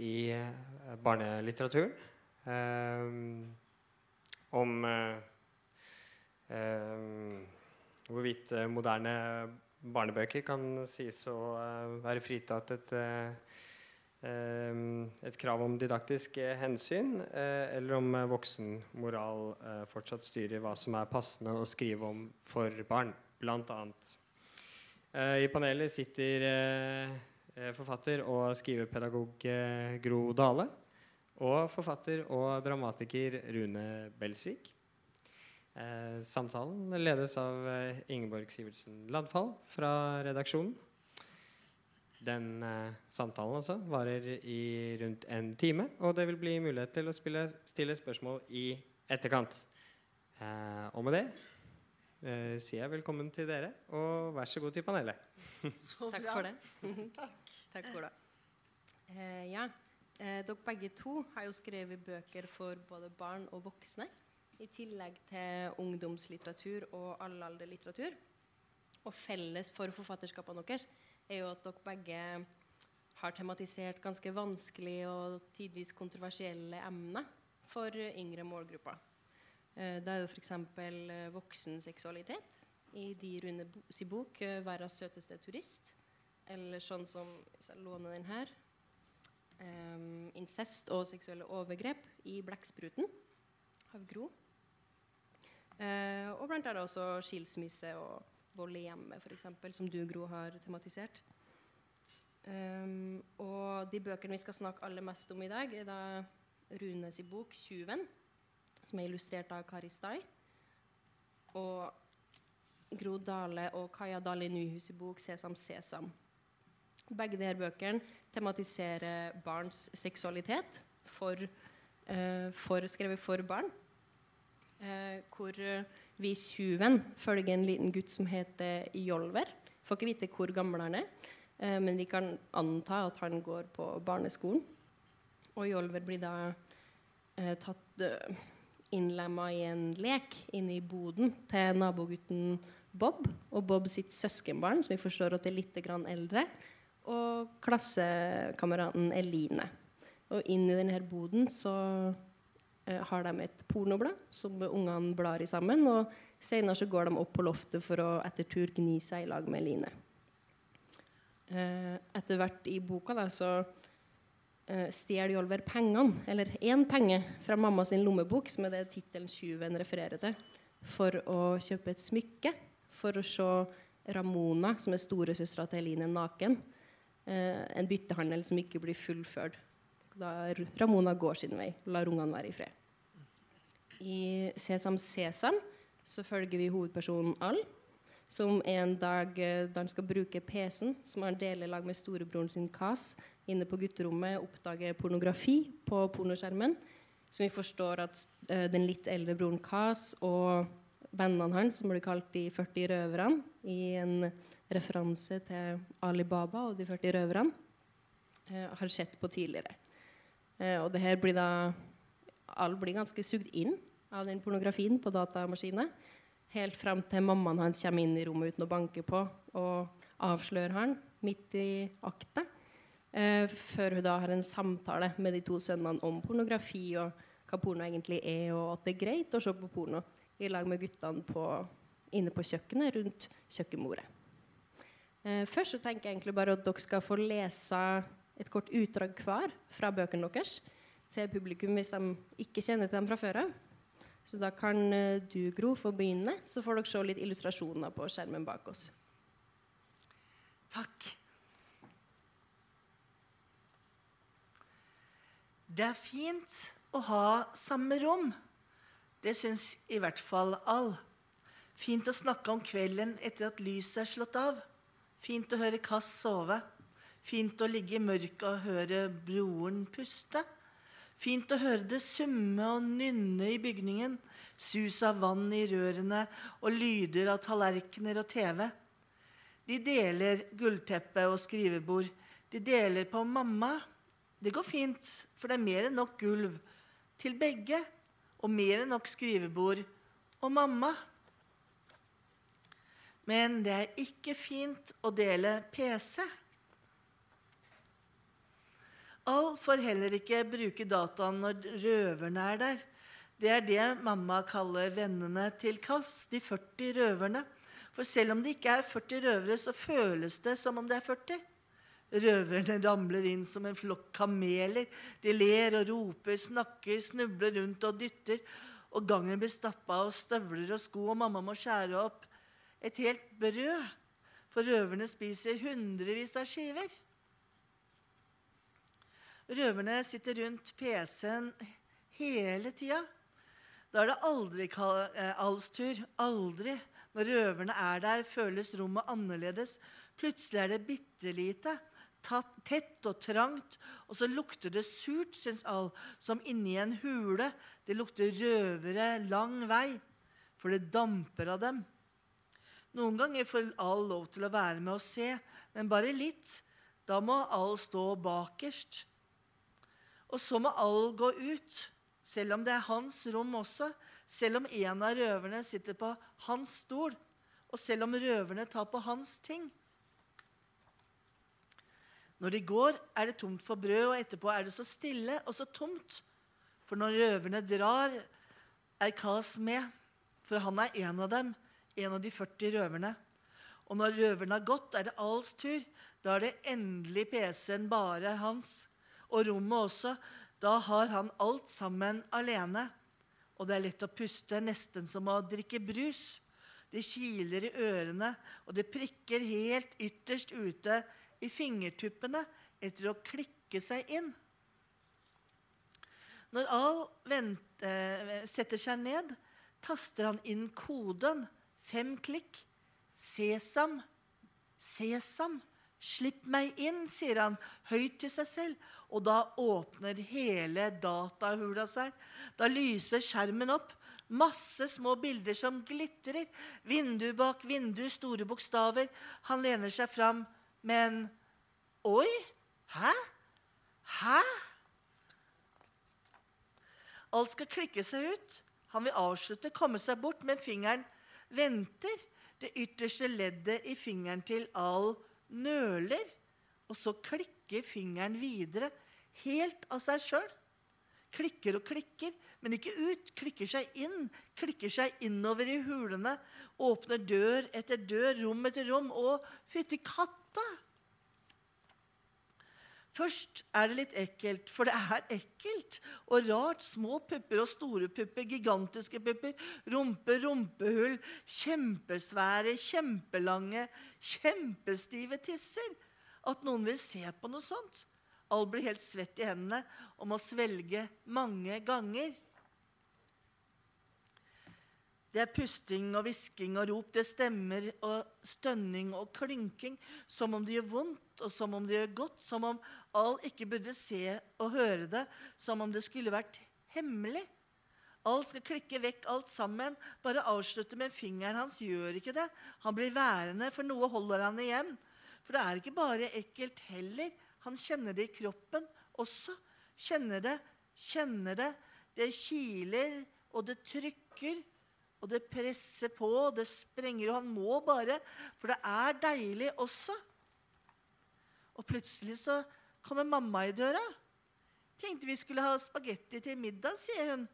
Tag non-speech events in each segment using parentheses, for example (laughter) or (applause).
i eh, barnelitteraturen. Eh, om eh, hvorvidt moderne barnebøker kan sies å være fritatt et, et krav om didaktisk hensyn, eller om voksenmoral fortsatt styrer hva som er passende å skrive om for barn. Eh, I panelet sitter forfatter og skrivepedagog eh, Gro Dale. Og forfatter og dramatiker Rune Belsvik. Eh, samtalen ledes av eh, Ingeborg Sivertsen Ladfall fra redaksjonen. Den eh, samtalen altså varer i rundt en time, og det vil bli mulighet til å spille, stille spørsmål i etterkant. Eh, og med det eh, sier jeg velkommen til dere, og vær så god til panelet. (laughs) Takk for det. (laughs) Takk for det. Eh, ja, eh, dere begge to har jo skrevet bøker for både barn og voksne. I tillegg til ungdomslitteratur og allalderlitteratur. Og felles for forfatterskapene deres er jo at dere begge har tematisert ganske vanskelige og tidvis kontroversielle emner for yngre målgrupper. Eh, Da er det f.eks. voksenseksualitet i de Rune sin si bok eh, 'Verdens søteste turist'. Eller sånn som Hvis jeg låner den her um, 'Incest og seksuelle overgrep i 'Blekkspruten' av Gro. Uh, og blant annet også skilsmisse og vold i hjemmet, f.eks., som du, Gro, har tematisert. Um, og de bøkene vi skal snakke aller mest om i dag, er da Runes bok 'Tjuven', som er illustrert av Kari Stai. Og Gro Dale og Kaja Dale Nyhus i bok 'Sesam, Sesam'. Begge disse bøkene tematiserer barns seksualitet, for, eh, for, skrevet for barn. Eh, hvor eh, vi 'Tjuven' følger en liten gutt som heter Jolver. Får ikke vite hvor gammel han er, eh, men vi kan anta at han går på barneskolen. Og Jolver blir da eh, tatt uh, innlemma i en lek inne i boden til nabogutten Bob og Bob sitt søskenbarn, som vi forstår at er litt eldre, og klassekameraten Eline. Og inn i denne boden så eh, har de et pornoblad som ungene blar i sammen. Og senere så går de opp på loftet for å etter tur gni seg i lag med Eline. Eh, etter hvert i boka da, så eh, stjeler Jolver pengene, eller én penge, fra mamma sin lommebok, som er det tittelen 'Tjuven' refererer til, for å kjøpe et smykke. For å se Ramona, som er storesøstera til Eline, naken. Eh, en byttehandel som ikke blir fullført. Da Ramona går sin vei. Lar ungene være i fred. I 'Sesam, Sesam' så følger vi hovedpersonen Al, som en dag eh, da han skal bruke PC-en, som han deler lag med storebroren sin Kas, inne på gutterommet, oppdager pornografi på pornoskjermen. Som vi forstår at eh, den litt eldre broren Kas og vennene hans, som blir kalt de 40 røverne, i en referanse til Ali Baba og de 40 røverne, eh, har sett på tidligere. Og det her blir da Alle blir ganske sugd inn av den pornografien på datamaskinen. Helt frem til mammaen hans kommer inn i rommet uten å banke på og avslører han midt i aktet. Eh, før hun da har en samtale med de to sønnene om pornografi og hva porno egentlig er, og at det er greit å se på porno i lag med guttene på, inne på kjøkkenet rundt kjøkkenbordet. Eh, først så tenker jeg egentlig bare at dere skal få lese et kort utdrag hver fra bøkene deres til publikum hvis de ikke kjenner til dem fra før av. Så da kan eh, du, Gro, få begynne, så får dere se litt illustrasjoner på skjermen bak oss. Takk. Det er fint å ha samme rom. Det syns i hvert fall all. Fint å snakke om kvelden etter at lyset er slått av. Fint å høre Kass sove. Fint å ligge i mørket og høre broren puste. Fint å høre det summe og nynne i bygningen. Sus av vann i rørene og lyder av tallerkener og TV. De deler gullteppe og skrivebord. De deler på mamma. Det går fint, for det er mer enn nok gulv til begge. Og mer enn nok skrivebord og mamma. Men det er ikke fint å dele PC. Al får heller ikke bruke dataen når røverne er der. Det er det mamma kaller vennene til Kass, de 40 røverne. For selv om det ikke er 40 røvere, så føles det som om det er 40. Røverne ramler inn som en flokk kameler. De ler og roper, snakker, snubler rundt og dytter. Og gangen blir stappa av støvler og sko, og mamma må skjære opp et helt brød. For røverne spiser hundrevis av skiver. Røverne sitter rundt PC-en hele tida. Da er det aldri eh, Alls tur. Aldri. Når røverne er der, føles rommet annerledes. Plutselig er det bitte lite tett og trangt, og så lukter det surt, syns Al, som inni en hule. Det lukter røvere lang vei, for det damper av dem. Noen ganger får Al lov til å være med og se, men bare litt. Da må Al stå bakerst. Og så må alle gå ut, selv om det er hans rom også, selv om en av røverne sitter på hans stol, og selv om røverne tar på hans ting. Når de går, er det tomt for brød, og etterpå er det så stille og så tomt. For når røverne drar, er Kas med, for han er en av dem, en av de 40 røverne. Og når røverne har gått, er det Alls tur. Da er det endelig PC-en bare hans. Og rommet også. Da har han alt sammen alene. Og det er lett å puste, nesten som å drikke brus. Det kiler i ørene, og det prikker helt ytterst ute i fingertuppene etter å klikke seg inn. Når Al venter, eh, setter seg ned, taster han inn koden. Fem klikk. Sesam, sesam, slipp meg inn, sier han høyt til seg selv. Og da åpner hele datahula seg. Da lyser skjermen opp. Masse små bilder som glitrer. Vindu bak vindu, store bokstaver. Han lener seg fram. Men Oi! Hæ? Hæ? Alt skal klikke seg ut. Han vil avslutte, komme seg bort, men fingeren venter. Det ytterste leddet i fingeren til Al nøler. Og så klikker fingeren videre, helt av seg sjøl. Klikker og klikker, men ikke ut. Klikker seg inn. Klikker seg innover i hulene. Åpner dør etter dør, rom etter rom. Og fytti katta! Først er det litt ekkelt, for det er ekkelt og rart. Små pupper og store pupper, gigantiske pupper, rumpe, rumpehull, kjempesvære, kjempelange, kjempestive tisser. At noen vil se på noe sånt. All blir helt svett i hendene og må svelge mange ganger. Det er pusting og hvisking og rop. Det stemmer og stønning og klynking. Som om det gjør vondt, og som om det gjør godt. Som om all ikke burde se og høre det. Som om det skulle vært hemmelig. All skal klikke vekk, alt sammen. Bare avslutte med fingeren hans gjør ikke det. Han blir værende, for noe holder han igjen. For det er ikke bare ekkelt heller. Han kjenner det i kroppen også. Kjenner det, kjenner det. Det kiler, og det trykker. Og det presser på, og det sprenger, og han må bare. For det er deilig også. Og plutselig så kommer mamma i døra. Tenkte vi skulle ha spagetti til middag, sier hun.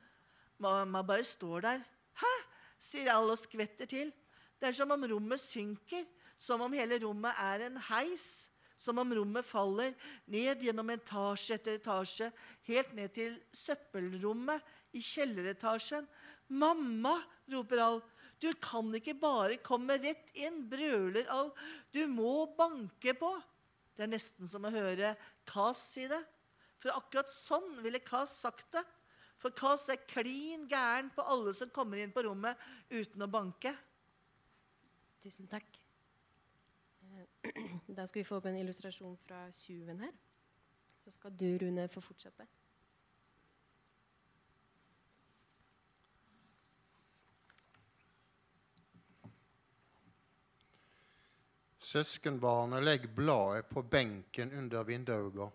Mamma bare står der. Hæ? sier alle og skvetter til. Det er som om rommet synker, som om hele rommet er en heis. Som om rommet faller ned gjennom etasje etter etasje, helt ned til søppelrommet i kjelleretasjen. 'Mamma!' roper Al. 'Du kan ikke bare komme rett inn', brøler Al. 'Du må banke på.' Det er nesten som å høre Kas si det. For akkurat sånn ville Kas sagt det. For Kas er klin gæren på alle som kommer inn på rommet uten å banke. Tusen takk. (clears throat) Da skal vi få opp en illustrasjon fra tjuven her. Så skal du, Rune, få fortsette. Søskenbarnet legger bladet på benken under vinduet.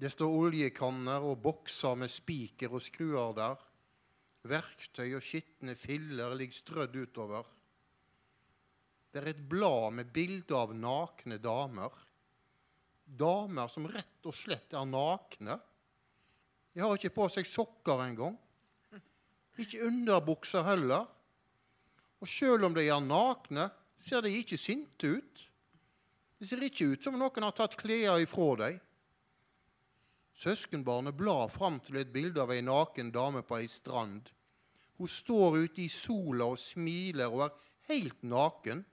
Det står oljekanner og bokser med spiker og skruer der. Verktøy og skitne filler ligger strødd utover. Det er et blad med bilde av nakne damer. damer som rett og slett er nakne. De har ikke på seg sokker engang. Ikke underbukser heller. Og selv om de er nakne, ser de ikke sinte ut. Det ser ikke ut som noen har tatt klærne ifra dem. Søskenbarnet blar fram til et bilde av ei naken dame på ei strand. Hun står ute i sola og smiler og er helt naken.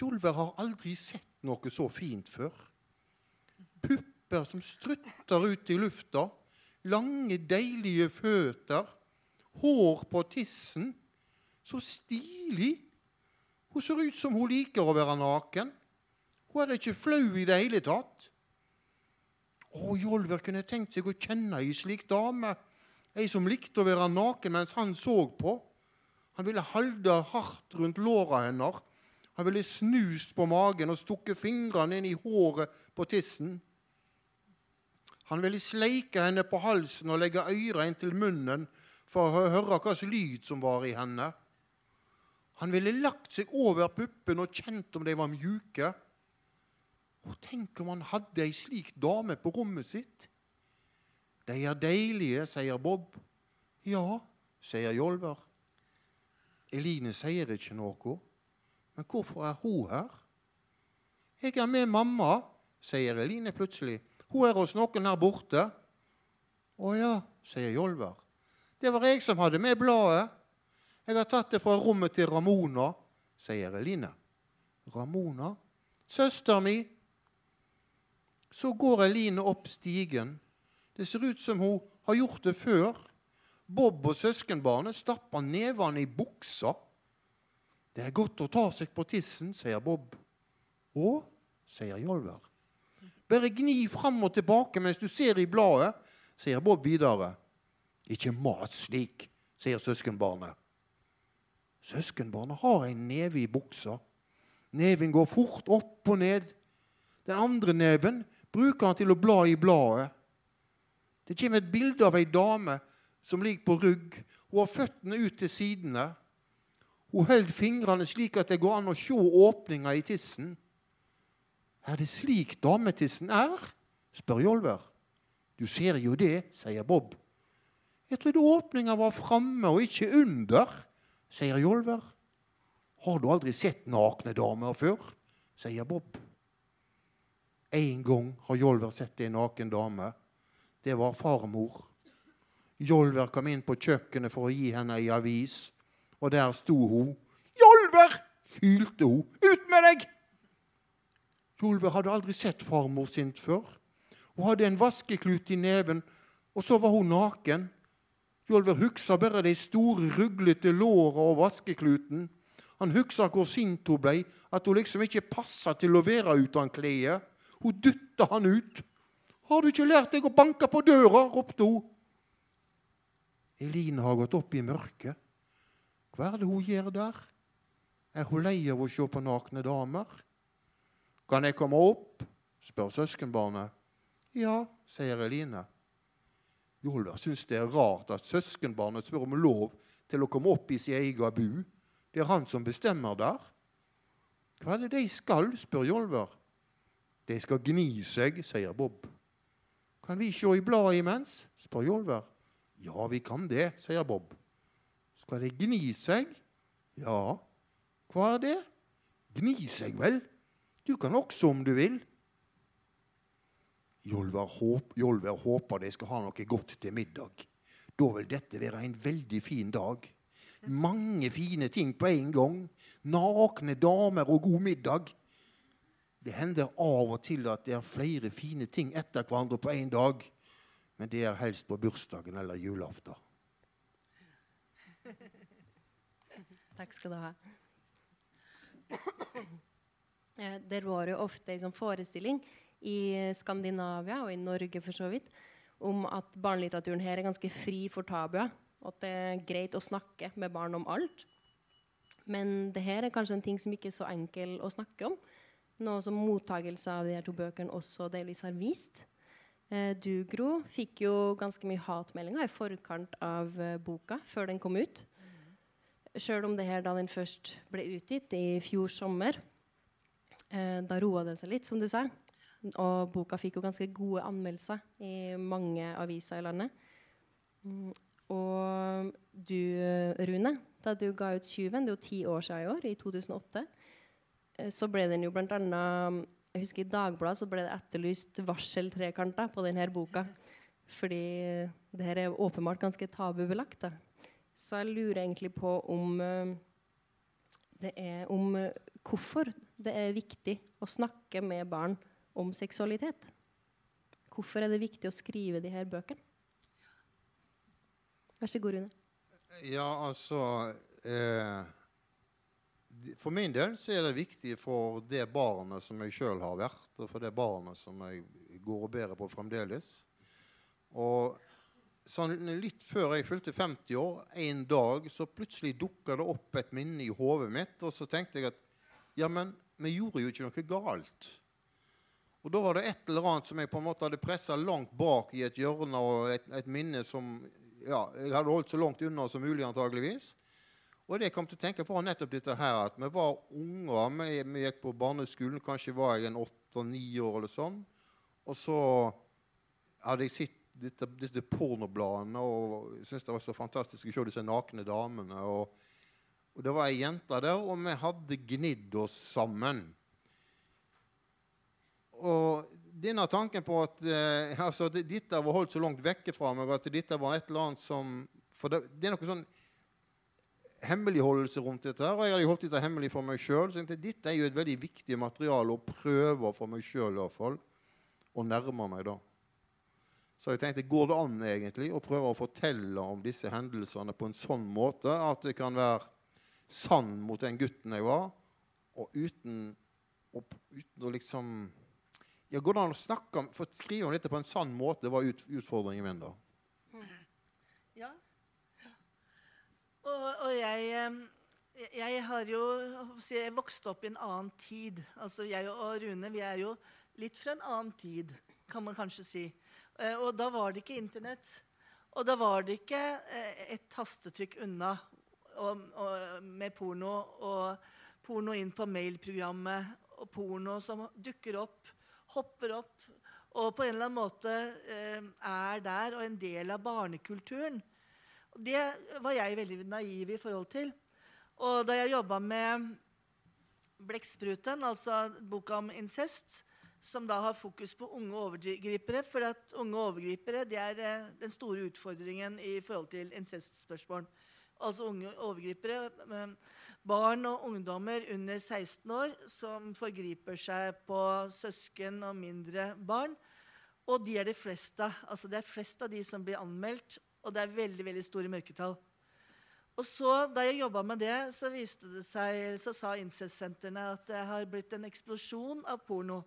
Jolver har aldri sett noe så fint før. Pupper som strutter ut i lufta, lange, deilige føtter, hår på tissen. Så stilig! Hun ser ut som hun liker å være naken. Hun er ikke flau i det hele tatt. Å, Jolver kunne tenkt seg å kjenne ei slik dame. Ei som likte å være naken mens han så på. Han ville holde hardt rundt låra hennes. Han ville snust på magen og stukket fingrene inn i håret på tissen. Han ville sleike henne på halsen og legge øret inntil munnen for å høre hva slags lyd som var i henne. Han ville lagt seg over puppene og kjent om de var mjuke. Og tenk om han hadde ei slik dame på rommet sitt. De er deilige, sier Bob. Ja, sier Jolver. Eline sier ikke noe. Men hvorfor er hun her? Jeg er med mamma, sier Eline plutselig. Hun er hos noen her borte. Å ja, sier Jolver. Det var jeg som hadde med bladet. Jeg har tatt det fra rommet til Ramona, sier Eline. Ramona? Søster mi, så går Eline opp stigen. Det ser ut som hun har gjort det før. Bob og søskenbarnet stapper nevene i buksa. Det er godt å ta seg på tissen, sier Bob. Å, sier Jolver. Bare gni fram og tilbake mens du ser i bladet, sier Bob videre. Ikke mat slik, sier søskenbarnet. Søskenbarnet har en neve i buksa. Neven går fort opp og ned. Den andre neven bruker han til å bla i bladet. Det kommer et bilde av ei dame som ligger på rygg. Hun har føttene ut til sidene. Hun holdt fingrene slik at det går an å se åpninga i tissen. Er det slik dametissen er? spør Jolver. Du ser jo det, sier Bob. Jeg trodde åpninga var framme og ikke under, sier Jolver. Har du aldri sett nakne damer før? sier Bob. En gang har Jolver sett ei naken dame. Det var farmor. Jolver kom inn på kjøkkenet for å gi henne ei avis, og der sto hun. 'Jolver!' hylte hun. 'Ut med deg!' Jolver hadde aldri sett farmor sint før. Hun hadde en vaskeklut i neven, og så var hun naken. Jolver huksa bare de store, ruglete låra og vaskekluten. Han huksa hvor sint hun blei, at hun liksom ikke passa til å være uten klær. Hun dytta han ut. 'Har du ikke lært deg å banke på døra?' ropte hun. Eline har gått opp i mørket. Hva er det hun gjør der? Er hun lei av å se på nakne damer? Kan jeg komme opp? spør søskenbarnet. Ja, sier Eline. Jolver syns det er rart at søskenbarnet spør om lov til å komme opp i sin egen bu. Det er han som bestemmer der. Hva er det de skal? spør Jolver. De skal gni seg, sier Bob. Kan vi se i bladet imens? spør Jolver. Ja, vi kan det, sier Bob. Skal det gni seg? Ja. Hva er det? Gni seg, vel? Du kan også om du vil. Jolver, håp, Jolver håper de skal ha noe godt til middag. Da vil dette være en veldig fin dag. Mange fine ting på en gang. Nakne damer og god middag. Det hender av og til at det er flere fine ting etter hverandre på én dag. Men det er helst på bursdagen eller julaften. (laughs) Takk skal du ha. Eh, Det var jo ofte en sånn forestilling i Skandinavia, og i Norge for så vidt, om at barnelitteraturen her er ganske fri for tabuer. At det er greit å snakke med barn om alt. Men det her er kanskje en ting som ikke er så enkel å snakke om. Noe som mottagelse av de her to bøkene også delvis har vist. Eh, du, Gro, fikk jo ganske mye hatmeldinger i forkant av eh, boka, før den kom ut. Sjøl om det her da den først ble utgitt i fjor sommer, eh, da roa den seg litt, som du sa. Og boka fikk jo ganske gode anmeldelser i mange aviser i landet. Mm, og du, Rune, da du ga ut 'Tjuven', det er jo ti år siden i år, i 2008, eh, så ble den jo blant annet jeg husker I Dagbladet så ble det etterlyst varseltrekanter på denne boka. Fordi det her er åpenbart ganske tabubelagt. Da. Så jeg lurer egentlig på om eh, det er om eh, hvorfor det er viktig å snakke med barn om seksualitet. Hvorfor er det viktig å skrive de her bøkene? Vær så god, Rune. Ja, altså eh, For min del så er det viktig for det barnet som jeg sjøl har vært, og for det barnet som jeg går og bærer på fremdeles. Og sånn litt før jeg fylte 50 år, en dag, så plutselig dukka det opp et minne i hodet mitt, og så tenkte jeg at ja, men vi gjorde jo ikke noe galt. Og da var det et eller annet som jeg på en måte hadde pressa langt bak i et hjørne, og et, et, minne som ja, jeg hadde holdt så langt unna som mulig, antageligvis. Og det jeg kom til å tenke på, var nettopp dette her, at vi var unger. Vi, vi gikk på barneskolen, kanskje var jeg en åtte-ni år eller sånn. Og så hadde jeg sett dette, disse pornobladene og syntes det var så fantastisk å se disse nakne damene. Og, og det var ei jente der, og vi hadde gnidd oss sammen og denne tanken på at eh, altså, dette var holdt så langt vekke fra meg at dette var et eller annet som For det, det er noe sånn hemmeligholdelse rundt dette. her, og Jeg hadde holdt dette hemmelig for meg sjøl. Dette er jo et veldig viktig materiale å prøve for meg sjøl å nærme meg. da. Så jeg tenkte, går det an egentlig å prøve å fortelle om disse hendelsene på en sånn måte at det kan være sann mot den gutten jeg var, og uten, og, uten å liksom ja, Går det an å snakke om, skrive om dette på en sann måte? Var ut, utfordringen min, da. Ja. Og, og jeg, jeg har jo jeg vokst opp i en annen tid. Altså Jeg og Rune vi er jo litt fra en annen tid, kan man kanskje si. Eh, og da var det ikke Internett. Og da var det ikke eh, et tastetrykk unna og, og, med porno og porno inn på mailprogrammet og porno som dukker opp hopper opp og på en eller annen måte eh, er der og en del av barnekulturen. Det var jeg veldig naiv i forhold til. Og da jeg jobba med 'Blekkspruten', altså boka om incest, som da har fokus på unge overgripere, for at unge overgripere det er eh, den store utfordringen i forhold til incestspørsmål. Altså unge overgripere. Eh, barn og ungdommer under 16 år som forgriper seg på søsken og mindre barn. Og de er det flest av. Altså det er flest av de som blir anmeldt, og det er veldig veldig store mørketall. Og så, Da jeg jobba med det, så, det seg, så sa incestsentrene at det har blitt en eksplosjon av porno.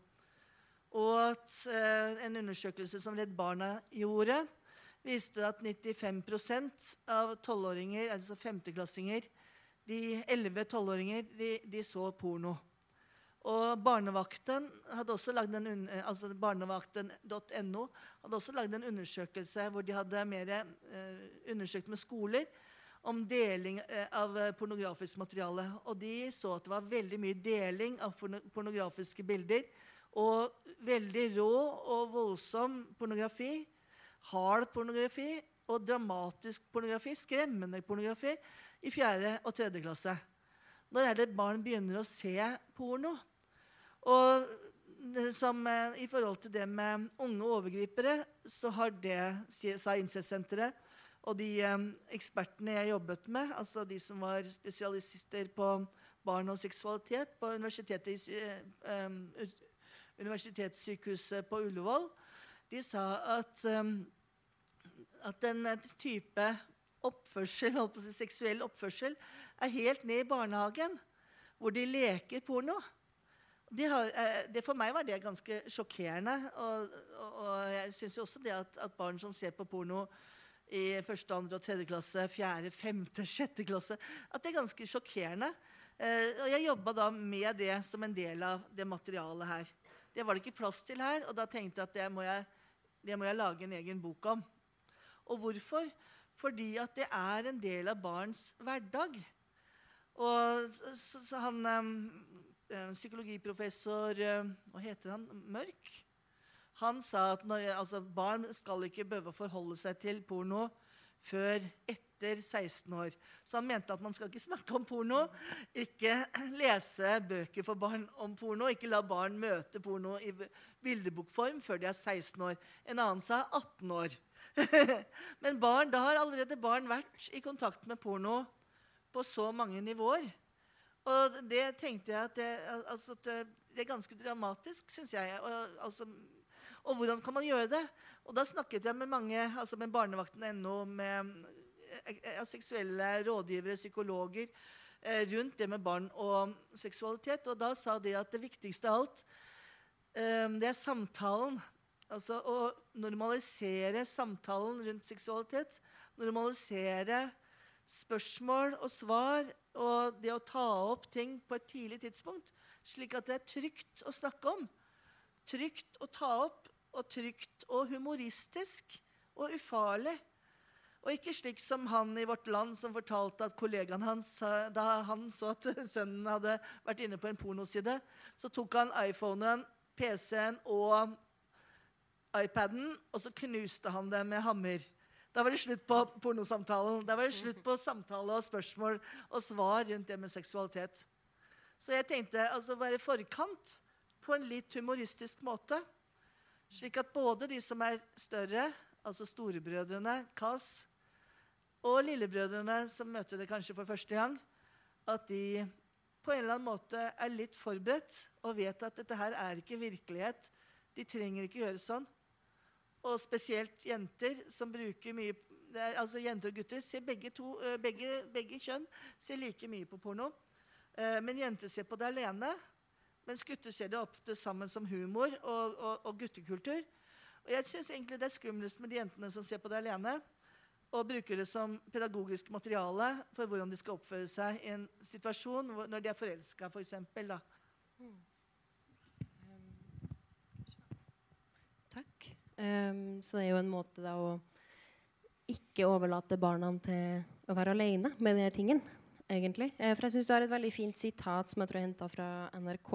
Og at eh, en undersøkelse som Redd Barna gjorde, viste at 95% av tolvåringer, altså femteklassinger, de 11-12-åringer de, de, så porno. Og Barnevakten hadde også lagd en, altså barnevakten.no hadde også lagd en undersøkelse hvor de hadde mer eh, undersøkt med skoler om deling eh, av pornografisk materiale. Og de så at det var veldig mye deling av pornografiske bilder. Og veldig rå og voldsom pornografi. Hard pornografi og dramatisk pornografi. Skremmende pornografi i fjerde og tredje klasse. Når er barn begynner å se porno? Og som, eh, I forhold til det med unge overgripere, så har det, sa Incestsenteret, og de eh, ekspertene jeg jobbet med, altså de som var spesialister på barn og seksualitet på universitetet, eh, Universitetssykehuset på Ullevål, de sa at, at en type oppførsel, seksuell oppførsel er helt ned i barnehagen, hvor de leker porno. De har, eh, det for meg var det ganske sjokkerende. Og, og, og jeg syns også det at, at, barn som ser på porno i første, andre og tredje klasse, fjerde, femte, sjette klasse, at det er ganske sjokkerende. Eh, og jeg jobba da med det som en del av det materialet her. Det var det ikke plass til her, og da tenkte jeg at det må jeg, det må jeg lage en egen bok om. Og hvorfor? Fordi at det er en del av barns hverdag. Og så, så han, eh, psykologiprofessor eh, Hva heter han? Mørk? Han sa at når, altså, barn skal ikke behøve å forholde seg til porno før etter 16 år. Så han mente at man skal ikke snakke om porno, ikke lese bøker for barn om porno, ikke la barn møte porno i bildebokform før de er 16 år. En annen sa 18 år. (laughs) Men barn, da har allerede barn vært i kontakt med porno på så mange nivåer. Og det tenkte jeg at det, altså at det, er ganske dramatisk, syns jeg. Og, altså, og hvordan kan man gjøre det? Og da snakket jeg med mange, altså med barnevakten.no, med eh, eh, seksuelle rådgivere, psykologer, eh, rundt det med barn og seksualitet. Og da sa de at det viktigste av alt, det er samtalen. Altså å normalisere samtalen rundt seksualitet. Normalisere spørsmål og svar og det å ta opp ting på et tidlig tidspunkt, slik at det er trygt å snakke om. Trygt å ta opp, og trygt og humoristisk og ufarlig. Og ikke slik som han i Vårt Land som fortalte at kollegaen hans, da han så at (laughs) sønnen hadde vært inne på en pornoside, så tok han iPhonen, PC-en og iPaden, og så knuste han det med hammer. Da var det slutt på pornosamtalen. Da var det slutt på samtale og spørsmål og svar rundt det med seksualitet. Så jeg tenkte altså være forkant på en litt humoristisk måte. Slik at både de som er større, altså storebrødrene, Kaz, og lillebrødrene, som møter det kanskje for første gang, at de på en eller annen måte er litt forberedt og vet at dette her er ikke virkelighet. De trenger ikke gjøre sånn. Og spesielt jenter som bruker mye er, Altså jenter og gutter ser begge, to, eh, begge, begge kjønn ser like mye på porno. Eh, Men jenter ser på det alene, mens gutter ser det ofte sammen som humor og, og, og guttekultur. Og jeg syns egentlig det er skumlest med de jentene som ser på det alene, og bruker det som pedagogisk materiale for hvordan de skal oppføre seg i en situasjon når de er forelska, f.eks. da. Ehm, så det er jo en måte da å ikke overlate barna til å være alene med de her tingene, egentlig. Uh, for jeg syns du har et veldig fint sitat som jeg tror jeg henta fra NRK,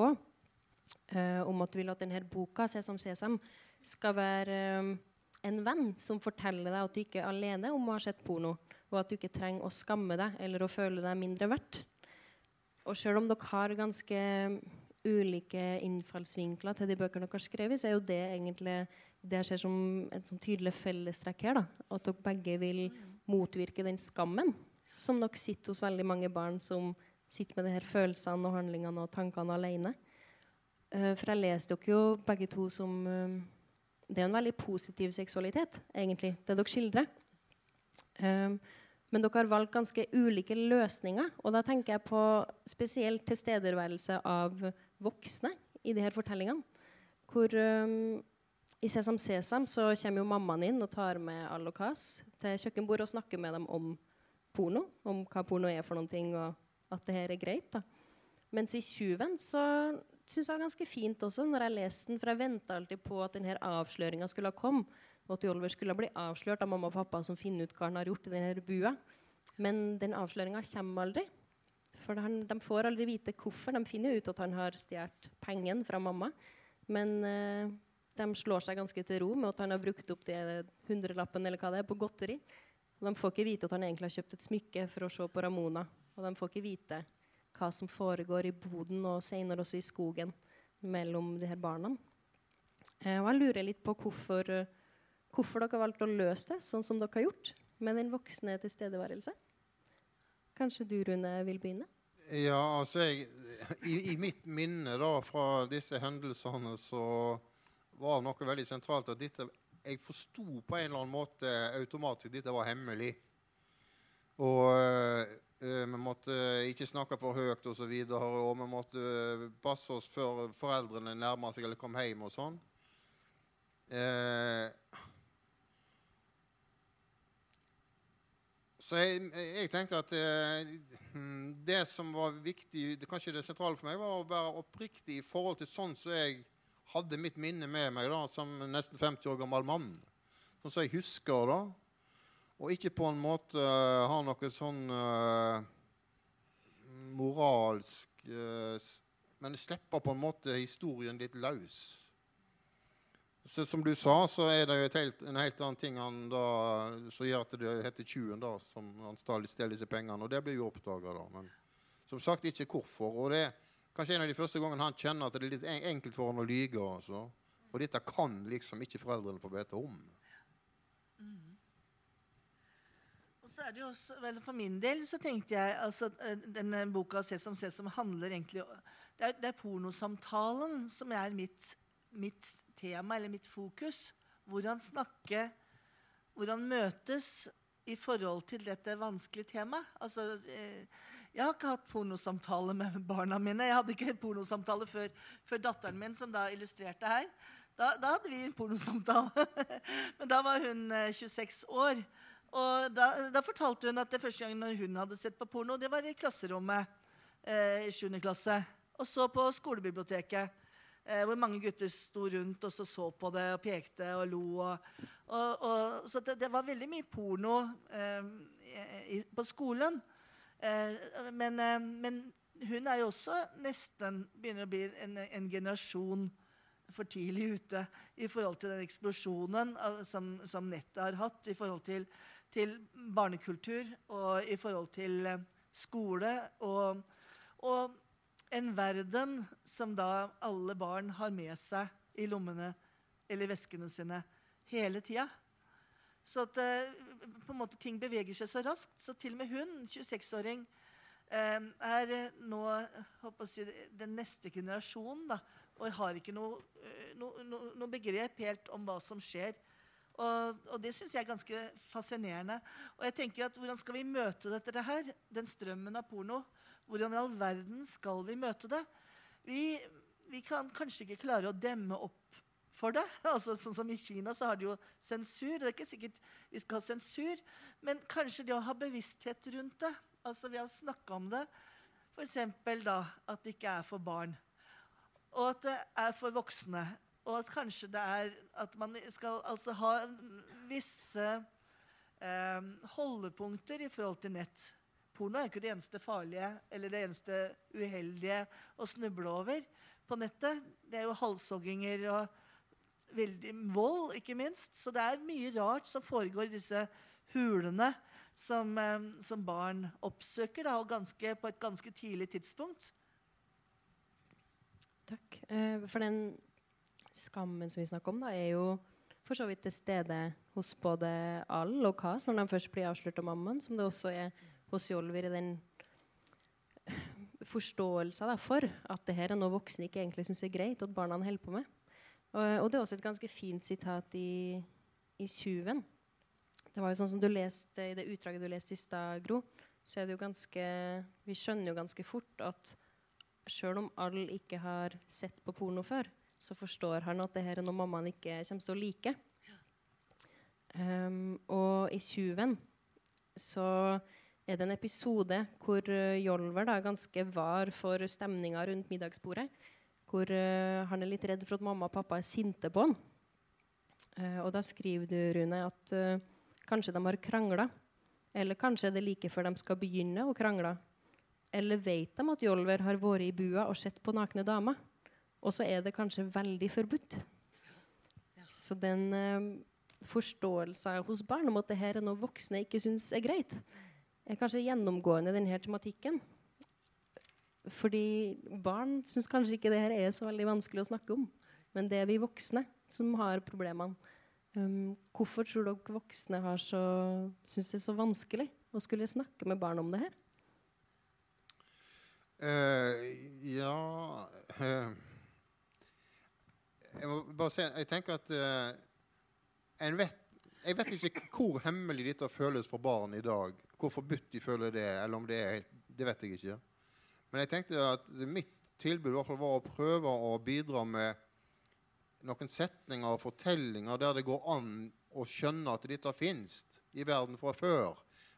uh, om at du vil at denne boka, 'Sesam Sesam', skal være um, en venn som forteller deg at du ikke er alene om å ha sett porno, og at du ikke trenger å skamme deg eller å føle deg mindre verdt. Og selv om dere har ganske ulike innfallsvinkler til de bøkene dere har skrevet, så er jo det egentlig det jeg ser som et sånn tydelig fellestrekk her. da, At dere begge vil motvirke den skammen som nok sitter hos veldig mange barn som sitter med de her følelsene og handlingene og tankene alene. Uh, for jeg leste dere jo begge to som uh, Det er en veldig positiv seksualitet, egentlig, det dere skildrer. Uh, men dere har valgt ganske ulike løsninger. Og da tenker jeg på spesielt tilstedeværelse av voksne i de her fortellingene. Hvor um, i Sesam Sesam så kommer jo mammaen inn og tar med kas til kjøkkenbordet og snakker med dem om porno. Om hva porno er for noen ting, og at det her er greit. da. Mens i 'Tjuven' så syns jeg var ganske fint også når jeg leste den, for jeg venta alltid på at denne avsløringa skulle ha komme. Og at Oliver skulle bli avslørt av mamma og pappa som finner ut hva han har gjort i denne bua. Men den avsløringa kommer aldri. For de får aldri vite hvorfor. De finner jo ut at han har stjålet pengene fra mamma. Men eh, de slår seg ganske til ro med at han har brukt opp de hundrelappen eller hva det er, på godteri. Og de får ikke vite at han egentlig har kjøpt et smykke for å se på Ramona. Og de får ikke vite hva som foregår i boden og senere også i skogen mellom de her barna. Eh, og jeg lurer litt på hvorfor, hvorfor dere har valgt å løse det sånn som dere har gjort, med den voksne tilstedeværelse. Kanskje du, Rune, vil begynne? Ja, altså jeg, i, I mitt minne da fra disse hendelsene så var noe veldig sentralt at dette Jeg forsto på en eller annen måte automatisk at dette var hemmelig. Og eh, vi måtte ikke snakke for høyt og så videre, og vi måtte passe oss før foreldrene nærma seg eller kom hjem og sånn. Eh, så jeg, jeg tenkte at eh, mm, det som var viktig, det, kanskje det sentrale for meg, var å være oppriktig i forhold til sånn som jeg hadde mitt minne med meg da, som nesten 50 år gammel mann. Sånn som jeg husker da. Og ikke på en måte uh, har noe sånn uh, moralsk uh, men slipper på en måte historien litt løs. Så som du sa, så er det jo helt, en helt annen ting han da, som gjør at det heter tjuven, da, som han stjeler disse pengene. Og det blir jo oppdaga, da. Men som sagt ikke hvorfor. Og det er kanskje en av de første gangene han kjenner at det er litt enkelt for han å lyge. Også. For dette kan liksom ikke foreldrene få vite om. Og så er det jo også, vel, For min del så tenkte jeg altså, eh, denne boka 'Sesam Sesam' handler egentlig Det er, det er pornosamtalen som er mitt, mitt tema, eller mitt fokus. Hvordan snakke Hvordan møtes i forhold til dette vanskelige temaet. Altså, eh, jeg har ikke hatt pornosamtale med barna mine. Jeg hadde ikke pornosamtale før, før datteren min, som da illustrerte her. Da, da hadde vi en pornosamtale. (laughs) Men da var hun eh, 26 år. Og da, da, fortalte hun at det første gang hun hadde sett på porno, det var i klasserommet eh, i 7. klasse. Og så på skolebiblioteket, eh, hvor mange gutter sto rundt og så, så på det og pekte og lo. Og, og, og, så det, det, var veldig mye porno eh, i, på skolen. Eh, men, eh, men, hun er jo også nesten begynner å bli en, en generasjon for tidlig ute i forhold til den eksplosjonen som, som nettet har hatt i forhold til til barnekultur og i forhold til eh, skole. Og, og, en verden som da alle barn har med seg i lommene eller veskene sine hele tida. Så at eh, på en måte ting beveger seg så raskt. Så til og med hun, 26-åring, eh, er nå si, den neste generasjonen. Da, og har ikke noe, no, no, no begrep helt om hva som skjer og, og det syns jeg er ganske fascinerende. Og jeg tenker at Hvordan skal vi møte dette her? Den strømmen av porno. Hvordan i all verden skal vi møte det? Vi, vi kan kanskje ikke klare å demme opp for det. (laughs) Altså, sånn som I Kina så har de jo sensur. Det er ikke sikkert vi skal ha sensur, men kanskje det å ha bevissthet rundt det. Altså ved å snakke om det. F.eks. da at det ikke er for barn, og at det er for voksne. Og at kanskje det er at man skal altså ha visse eh, holdepunkter i forhold til nett. Porno er ikke det eneste farlige eller det eneste uheldige å snuble over på nettet. Det er jo halshogginger og veldig vold, ikke minst. Så det er mye rart som foregår i disse hulene som, eh, som barn oppsøker, da, og ganske, på et ganske tidlig tidspunkt. Takk. Uh, for den skammen som vi snakker om, da, er jo for så vidt til stede hos både Al og Kaz når de først blir avslørt av mammaen, som det også er hos Jolver i den forståelsen for at det her er noe voksne ikke egentlig syns er greit at barna holder på med. Og, og, det er også et ganske fint sitat i, i 'Tjuven'. Det var jo sånn som du leste I det utdraget du leste i stad, Gro, så er det jo ganske Vi skjønner jo ganske fort at sjøl om alle ikke har sett på porno før, så forstår han at det her er noe mammaen ikke kommer til å like. Um, og i 'Tjuven' så er det en episode hvor uh, Jolver da, ganske var for stemninga rundt middagsbordet. Hvor uh, han er litt redd for at mamma og pappa er sinte på han. Uh, og da skriver du, Rune, at kanskje de har krangla. Eller kanskje er det like før de skal begynne å krangle. Eller vet de at Jolver har vært i bua og sett på nakne damer? Og så er det kanskje veldig forbudt. Så den eh, forståelsen hos barn om at det her er noe voksne ikke syns er greit, er kanskje gjennomgående i denne tematikken. Fordi barn syns kanskje ikke det her er så veldig vanskelig å snakke om. Men det er vi voksne som har problemene. Um, hvorfor tror dere voksne syns det er så vanskelig å skulle snakke med barn om det her? Uh, ja uh jeg må bare si, jeg tenker at uh, vet, Jeg vet ikke hvor hemmelig dette føles for barn i dag. Hvor forbudt de føler det, eller om det er Det vet jeg ikke. Men jeg tenkte at mitt tilbud var å prøve å bidra med noen setninger og fortellinger der det går an å skjønne at dette fins i verden fra før.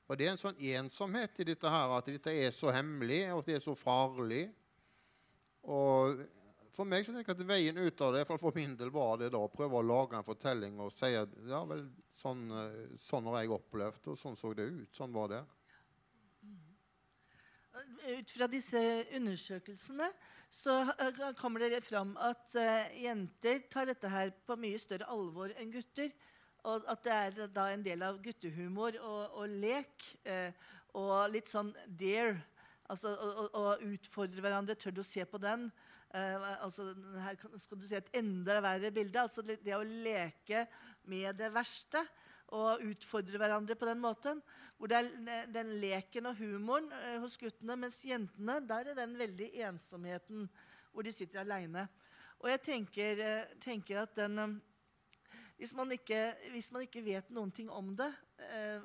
For det er en sånn ensomhet i dette her, at dette er så hemmelig, og at det er så farlig. Og for meg så tenker jeg at veien ut av det, for min del, var det da å prøve å lage en fortelling og si at ja vel, sånn, eh, sånn har jeg opplevd, og sånn så det ut. Sånn var det. Ut fra disse undersøkelsene så eh, kommer det fram at eh, jenter tar dette her på mye større alvor enn gutter. Og at det er da en del av guttehumor og, og lek. Eh, og litt sånn dare. Altså å utfordre hverandre. Tør du å se på den? Eh, altså, her skal du se et enda verre bilde. Altså det å leke med det verste og utfordre hverandre på den måten. Hvor det er den leken og humoren eh, hos guttene, mens jentene der er den veldig ensomheten hvor de sitter aleine. Og jeg tenker, eh, tenker at den eh, hvis man, ikke, hvis man, ikke, vet noen ting om det,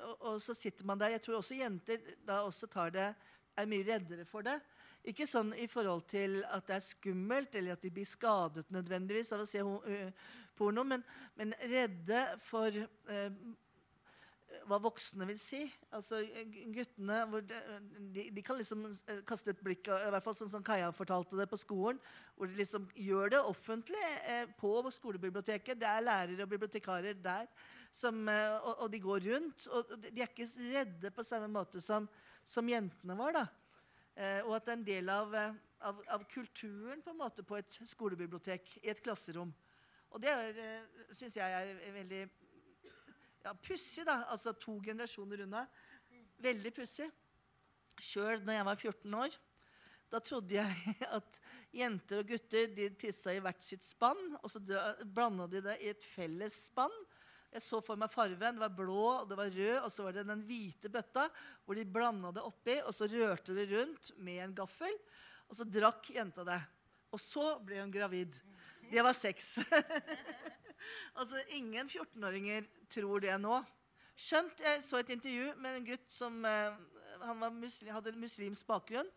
og, og, så sitter man der Jeg tror også jenter da også tar det, er mye reddere for det. Ikke sånn i forhold til at det er skummelt, eller at de blir skadet nødvendigvis av å se porno, men, men redde for eh, hva voksne vil si. Altså Guttene de, de, kan liksom eh, kaste et blikk, i hvert fall sånn som Kaja fortalte det på skolen, hvor de liksom gjør det offentlig eh, på skolebiblioteket. Det er lærere og bibliotekarer der, som, eh, og, og, de går rundt. Og de er ikke redde på samme måte som, som jentene var. da. Eh, og at det er en del av, eh, av, av, kulturen på på et skolebibliotek, i et klasserom. Og det eh, syns jeg er veldig ja, pussig, da. Altså to generasjoner unna. Veldig pussig. Sjøl når jeg var 14 år, da trodde jeg (laughs) at jenter og gutter de tissa i hvert sitt spann, og så blanda de det i et felles spann. Jeg så for meg farven. Det var blå og det var rød, og så var det den hvite bøtta hvor de blanda det oppi, og så rørte det rundt med en gaffel. Og så drakk jenta det. Og så ble hun gravid. Det var seks. (laughs) altså, ingen 14-åringer tror det nå. Skjønt jeg så et intervju med en gutt som eh, muslim, hadde muslimsk bakgrunn.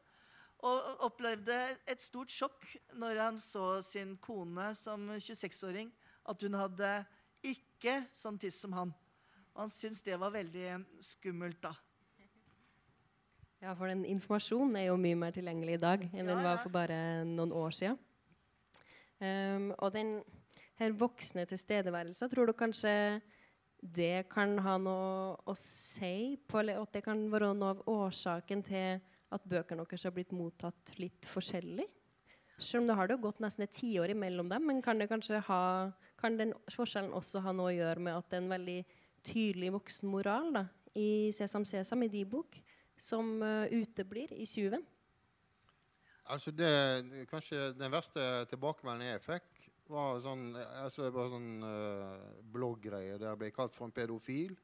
Og opplevde et stort sjokk når han så sin kone som 26-åring. At hun hadde ikke sånn tiss som han. Og han syntes det var veldig skummelt, da. Ja, for den informasjonen er jo mye mer tilgjengelig i dag enn ja, den var for bare noen år siden. Um, og den her voksne tilstedeværelsen, tror du kanskje det kan ha noe å si på, eller at det kan være noe av årsaken til at bøkene deres har blitt mottatt litt forskjellig? Selv om det har det gått nesten et tiår imellom dem, men kan, det kanskje ha, kan den forskjellen også ha noe å gjøre med at det er en veldig tydelig voksen moral da, i Sesam Sesam, i de bok, som uh, uteblir i Tjuven? Altså det, kanskje Den verste tilbakemeldingen jeg fikk, var sånn, altså bare sånn uh, blogggreie der jeg ble kalt for en pedofil.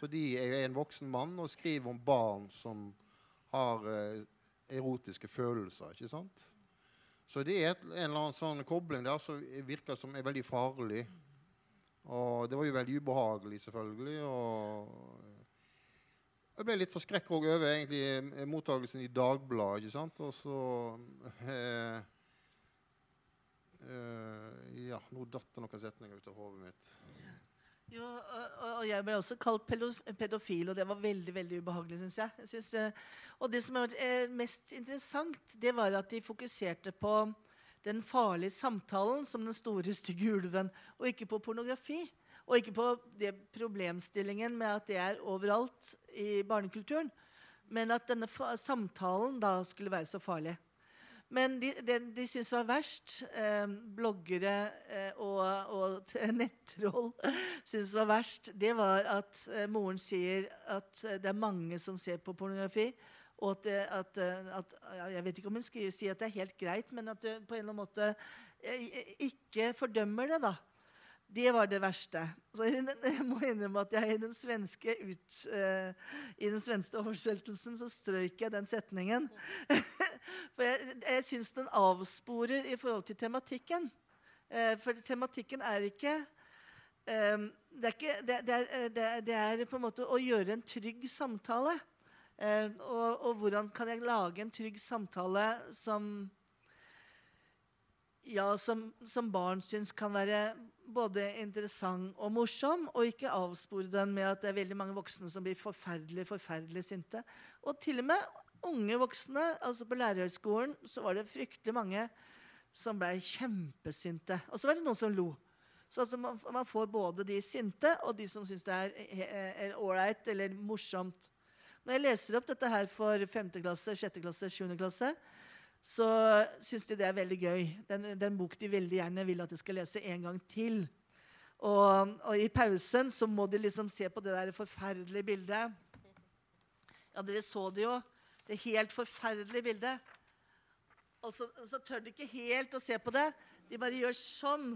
Fordi jeg er en voksen mann og skriver om barn som har uh, erotiske følelser. ikke sant? Så det er et, en eller annen sånn kobling der som virker som er veldig farlig. Og det var jo veldig ubehagelig, selvfølgelig. Og jeg ble litt forskrekka over egentlig eh, mottakelsen i Dagbladet. ikke sant? Og så eh, eh, Ja, nå datt det noen setninger ut av hodet mitt. Jo, og, og, jeg ble også kalt pedofil, og det var veldig veldig ubehagelig, syns jeg. jeg synes, eh, og det som har vært mest interessant, det var at de fokuserte på den farlige samtalen som den store, stygge ulven, og ikke på pornografi. Og ikke på det problemstillingen med at det er overalt i barnekulturen. Men at denne samtalen da skulle være så farlig. Men de, de, de syntes var verst, eh, bloggere eh, og, og (laughs) nettroll syntes var verst, det var at eh, moren sier at eh, det er mange som ser på pornografi. Og at, eh, at, eh, at Jeg vet ikke om hun skriver, sier at det er helt greit, men at du på en eller annen måte ikke fordømmer det. da. Det var det verste. Så jeg må innrømme at jeg i den svenske, ut, uh, i den svenske oversettelsen så strøyk jeg den setningen. (laughs) for jeg, jeg syns den avsporer i forhold til tematikken. Uh, for tematikken er ikke um, det, er ikke, det, det, er, er, det, er, på en måte å gjøre en trygg samtale. Uh, og, og hvordan kan jeg lage en trygg samtale som ja, som, som barn syns kan være både interessant og morsom, og ikke avspore den med at det er veldig mange voksne som blir forferdelig forferdelig sinte. Og til og med unge voksne. altså På lærerhøgskolen så var det fryktelig mange som ble kjempesinte. Og så var det noen som lo. Så altså, man, man, får både de sinte og de som syns det er ålreit eller morsomt. Når jeg leser opp dette her for 5. klasse, 6. klasse, 7. klasse, så syns de det er veldig gøy. Den, den bok de veldig gjerne vil at de skal lese en gang til. Og, og, i pausen så må de liksom se på det der forferdelige bildet. Ja, dere så det jo. Det helt forferdelige bildet. Og så, så tør de ikke helt å se på det. De bare gjør sånn.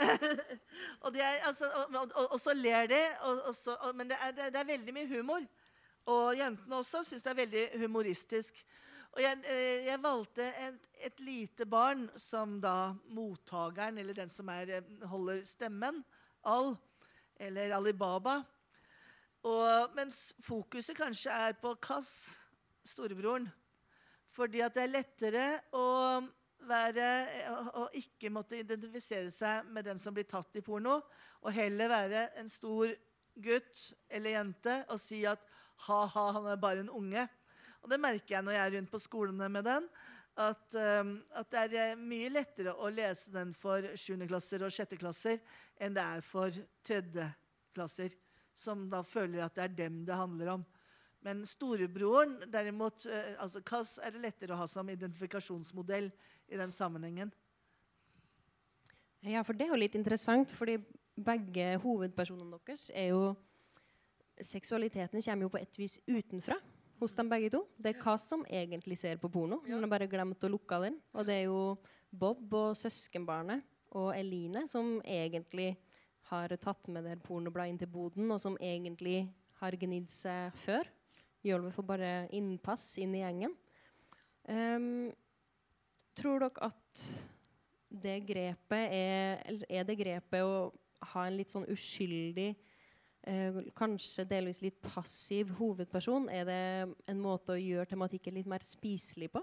(laughs) og, er, altså, og, og, og, så ler de, så, men det er, det er, veldig mye humor. Og jentene også syns det er veldig humoristisk. Og jeg, eh, jeg valgte et, et, lite barn som da mottakeren, eller den som er, eh, holder stemmen, Al, eller Alibaba. Og, mens fokuset kanskje er på Kass, storebroren. Fordi at det er lettere å være å ikke måtte identifisere seg med den som blir tatt i porno, og heller være en stor gutt eller jente og si at ha-ha, han er bare en unge. Og det merker jeg når jeg er rundt på skolene med den. At, um, at det er mye lettere å lese den for 7. klasser og 6. klasser enn det er for 3. klasser, som da føler at det er dem det handler om. Men storebroren, derimot, uh, altså Kass, er det lettere å ha som identifikasjonsmodell i den sammenhengen. Ja, for det er jo litt interessant, fordi begge hovedpersonene deres er jo Seksualiteten kommer jo på et vis utenfra hos dem begge to. Det er hva som egentlig ser på porno. Hun har bare glemt å lukke den. Og det er jo Bob og søskenbarnet og Eline som egentlig har tatt med det pornobladet inn til boden, og som egentlig har gnidd seg før. Jølve får bare innpass inn i gjengen. Um, Tror dere at det grepet er Eller er det grepet å ha en litt sånn uskyldig kanskje delvis litt passiv hovedperson? Er det en måte å gjøre tematikken litt mer spiselig på?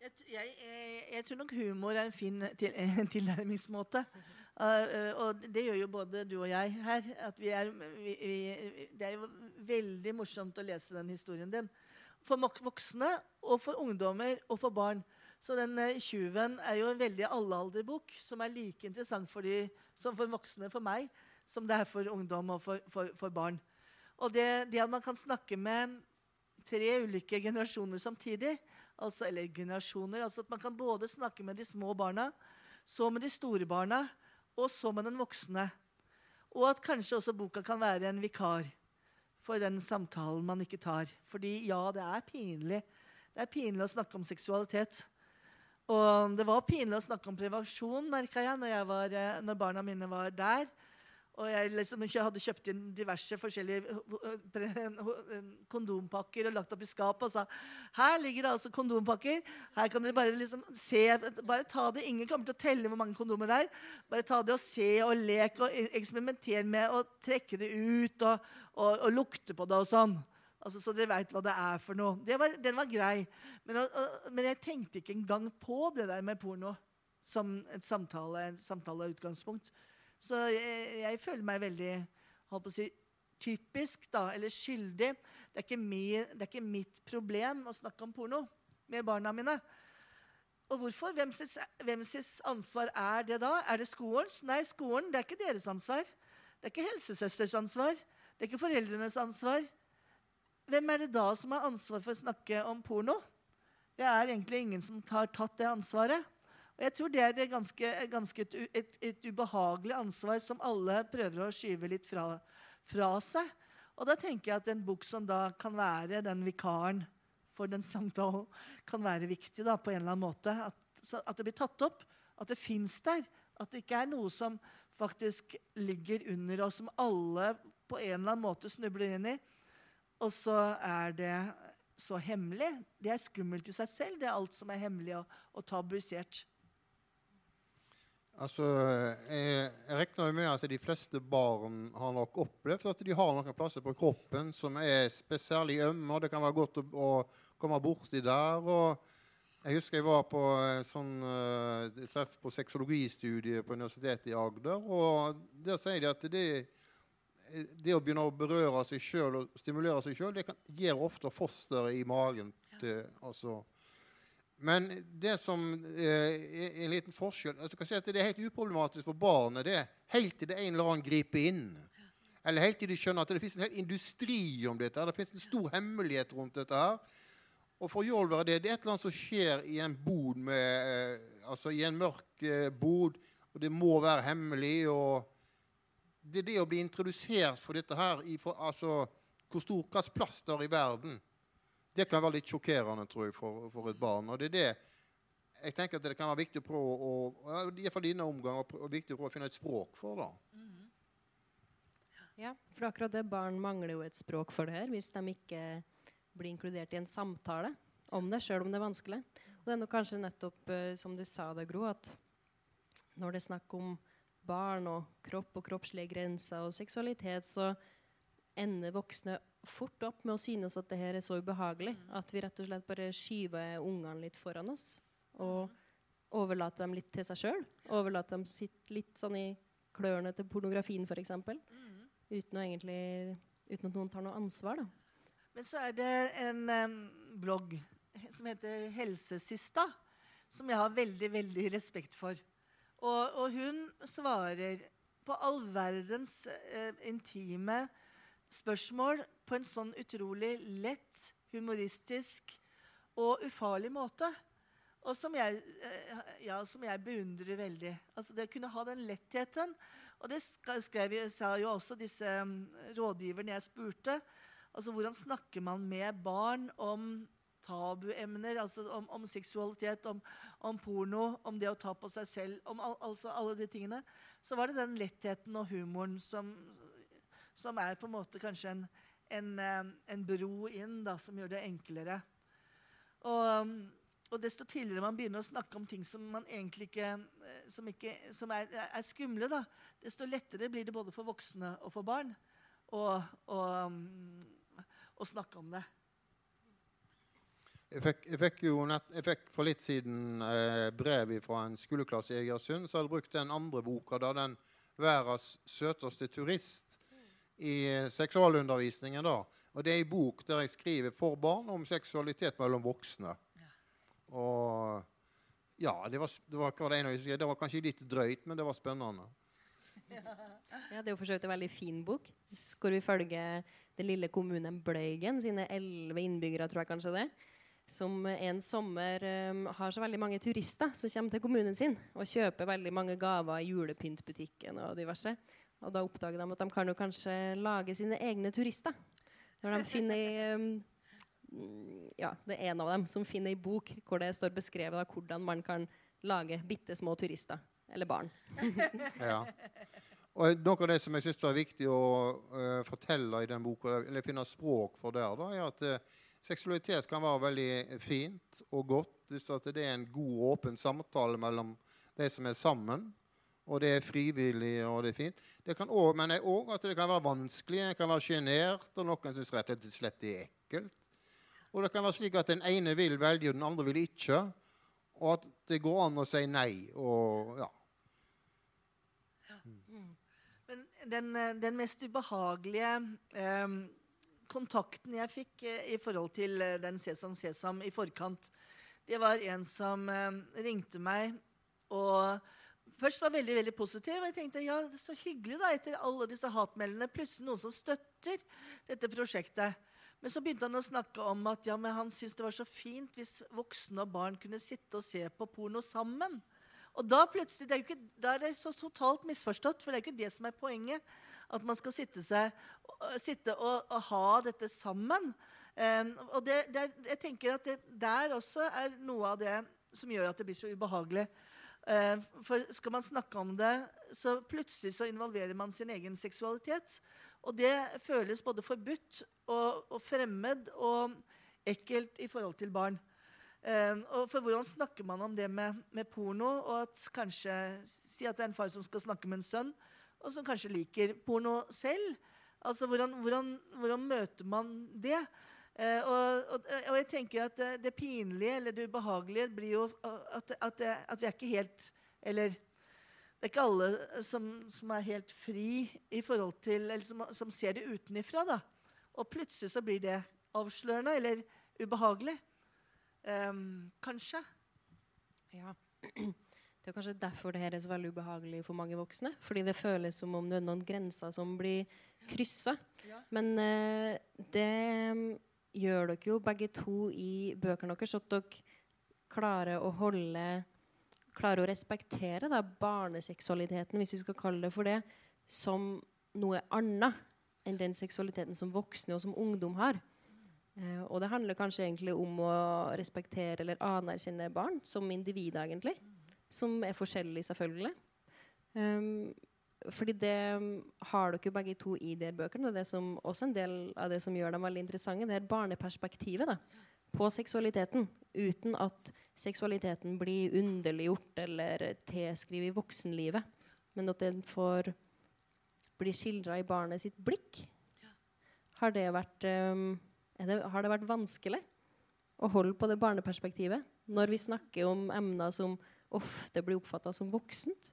Jeg, jeg, jeg, tror nok humor er en fin til, tilnærmingsmåte. Uh, og det gjør jo både du og jeg her. Vi er, vi, vi, det er jo veldig morsomt å lese den historien din for voksne og for ungdommer og for barn. Så den 'Tjuven' er jo en veldig allealderbok som er like interessant for de, som for voksne for meg som det er for ungdom og for, for, for barn. Og det, det, at man kan snakke med tre ulike generasjoner samtidig, altså, eller generasjoner, altså at man kan både snakke med de små barna, så med de store barna, og så med den voksne. Og at kanskje også boka kan være en vikar for den samtalen man ikke tar. Fordi ja, det er pinlig. Det er pinlig å snakke om seksualitet. Og det var pinlig å snakke om prevensjon, merka jeg, når, jeg var, eh, når barna mine var der. Og jeg liksom hadde kjøpt inn diverse forskjellige kondompakker og lagt opp i skapet og sa her ligger det altså kondompakker. Her kan dere bare liksom se, bare ta det. Ingen kommer til å telle hvor mange kondomer det er. Bare ta det og se og leke og eksperimentere med å trekke det ut og, og, og lukte på det og sånn. Altså, så dere veit hva det er for noe. Var, den var grei. Men, og, men, jeg tenkte ikke engang på det der med porno som et samtale, samtaleutgangspunkt. Så jeg, jeg, føler meg veldig holdt på å si, typisk, da, eller skyldig. Det er, min, det er, ikke mitt problem å snakke om porno med barna mine. Og hvorfor? Hvem sitt ansvar er det da? Er det skolens? Nei, skolen det er ikke deres ansvar. Det er ikke helsesøsters ansvar. Det er ikke foreldrenes ansvar. Hvem er det da som har ansvar for å snakke om porno? Det er egentlig ingen som har tatt det ansvaret. Og jeg tror det er et ganske, ganske et, et, et, ubehagelig ansvar som alle prøver å skyve litt fra, fra, seg. Og da tenker jeg at en bok som da kan være den vikaren for den samtalen, kan være viktig da, på en eller annen måte. At, at det blir tatt opp, at det fins der. At det ikke er noe som faktisk ligger under oss, som alle på en eller annen måte snubler inn i. Og så er det så hemmelig. Det er skummelt i seg selv, det er alt som er hemmelig og, og tabuisert. Altså, jeg, jeg regner med at de fleste barn har nok opplevd at de har noen plasser på kroppen som er spesielt ømme, og det kan være godt å, å komme borti der. og Jeg husker jeg var på sånn, uh, treff på sexologistudiet på Universitetet i Agder. og Der sier de at det, det å begynne å berøre seg sjøl og stimulere seg sjøl, det kan, gir ofte fosteret i magen. til, altså men det som eh, er en liten forskjell altså kan si at Det er helt uproblematisk for barnet det, helt til det en eller annen griper inn. eller helt til de skjønner at det finnes en hel industri om dette. Det finnes en stor hemmelighet rundt dette. her. Og for Jolver er det, det er et eller annet som skjer i en bod med, eh, altså i en mørk eh, bod, og det må være hemmelig. og Det er det å bli introdusert for dette her, i for, altså hvor stor hvilken plass det har i verden, det kan være litt sjokkerende tror jeg, for, for et barn. og det er det jeg tenker at det kan være viktig å prøve å, i hvert fall dine omganger, å, viktig å prøve å finne et språk for. da. Ja, for akkurat det barn mangler jo et språk for det her hvis de ikke blir inkludert i en samtale om det, sjøl om det er vanskelig. Og det er nok kanskje nettopp uh, som du sa det, Gro, at når det er snakk om barn og kropp og kroppslige grenser og seksualitet, så ender voksne fort opp med å synes at det her er så ubehagelig at vi rett og slett bare skyver ungene litt foran oss og overlater dem litt til seg sjøl. Overlater dem sitt litt sånn i klørne til pornografien, f.eks. Mm. Uten, egentlig, uten at noen tar noe ansvar. da. Men så er det en um, blogg som heter Helsesista, som jeg har veldig, veldig respekt for. Og, og hun svarer på all verdens uh, intime spørsmål på en sånn utrolig lett, humoristisk og ufarlig måte. Og som jeg, uh, ja, som jeg beundrer veldig. Altså Det å kunne ha den lettheten. Og det skrev, sa jo også disse um, rådgiverne jeg spurte. Altså Hvordan snakker man med barn om tabuemner, altså om, om seksualitet, om, om, porno, om det å ta på seg selv, om al altså alle de tingene, så var det den lettheten og humoren som, som er på en måte kanskje en, en, en bro inn, da, som gjør det enklere. Og, og, desto tidligere man begynner å snakke om ting som man ikke, som, ikke, som er, er, skumle, da, desto lettere blir det både for voksne og for barn å snakke om det. Jeg fikk, jeg fikk, nett, jeg fikk for litt siden eh, brev fra en skoleklasse i Egersund som hadde brukt den andre boka, da den 'Verdens søteste turist', i seksualundervisningen. da. Og Det er en bok der jeg skriver for barn om seksualitet mellom voksne. Ja. Og ja, det var, det, var, det var, kanskje litt drøyt, men det var spennende. Ja, Det er jo for så vidt en veldig fin bok. Hvor vi følger den lille kommunen Bløygen, sine elleve innbyggere, tror jeg kanskje det som en sommer um, har så veldig mange turister som kommer til kommunen sin og kjøper veldig mange gaver i julepyntbutikken og diverse. Og da oppdager de at de kan jo kanskje lage sine egne turister. Når de finner um, (laughs) ja, Det er en av dem som finner ei bok hvor det står beskrevet da, hvordan man kan lage bitte små turister. Eller barn. (laughs) ja. (laughs) Og Noe av det som jeg syns er viktig å uh, fortelle i den boka, eller finne språk for der, da, er at uh, Seksualitet kan være veldig fint og godt hvis det er en god, åpen samtale mellom de som er sammen. Og det er frivillig og det er fint. Det kan også, men òg at det kan være vanskelig, det kan være sjenert, og noen syns rett og slett det er ekkelt. Og det kan være slik at den ene vil velge, og den andre vil ikke. Og at det går an å si nei. og ja. Mm. Men den, den, mest ubehagelige eh, kontakten jeg fikk eh, i forhold til eh, den Sesam Sesam i forkant, det var en som eh, ringte meg og først var veldig veldig positiv. Og jeg tenkte ja, det er så hyggelig da, etter alle disse hatmeldene. Plutselig noen som støtter dette prosjektet. Men så begynte han å snakke om at ja, han syntes det var så fint hvis voksne og barn kunne sitte og se på porno sammen. Og da plutselig, det er, ikke, da er det så totalt misforstått, for det er ikke det som er poenget. At man skal sitte, seg, sitte og, og, ha dette sammen. Um, og det, det jeg tenker at det der også er noe av det som gjør at det blir så ubehagelig. Uh, for skal man snakke om det, så plutselig så involverer man sin egen seksualitet. Og det føles både forbudt og, og fremmed og ekkelt i forhold til barn. Uh, og for Hvordan snakker man om det med, med, porno? Og at kanskje Si at det er en far som skal snakke med en sønn, og som kanskje liker porno selv. Altså, Hvordan, hvordan, hvordan møter man det? Uh, og, og, og, jeg tenker at det, det, pinlige eller det ubehagelige blir jo at, at, at vi er ikke helt Eller det er ikke alle som, som er helt fri i forhold til, eller som, som ser det utenifra. da. Og plutselig så blir det avslørende eller ubehagelig. Um, kanskje. Ja. Det er kanskje derfor det her er så veldig ubehagelig for mange voksne. Fordi det føles som om det er noen grenser som blir kryssa. Ja. Men uh, det gjør dere jo begge to i bøkene deres, at dere klarer å holde Klarer å respektere da, barneseksualiteten, hvis vi skal kalle det for det, som noe annet enn den seksualiteten som voksne og som ungdom har. Eh, og det handler kanskje egentlig om å respektere eller anerkjenne barn som individer, egentlig. Som er forskjellige, selvfølgelig. Um, fordi det um, har dere begge to i de bøkene. Og det som, også en del av det som gjør dem veldig interessante, det er barneperspektivet da, på seksualiteten. Uten at seksualiteten blir underliggjort eller tilskrevet i voksenlivet. Men at den får bli skildra i barnet sitt blikk. Har det, vært, um, det, har det vært vanskelig å holde på det barneperspektivet når vi snakker om emner som ofte blir oppfatta som voksent?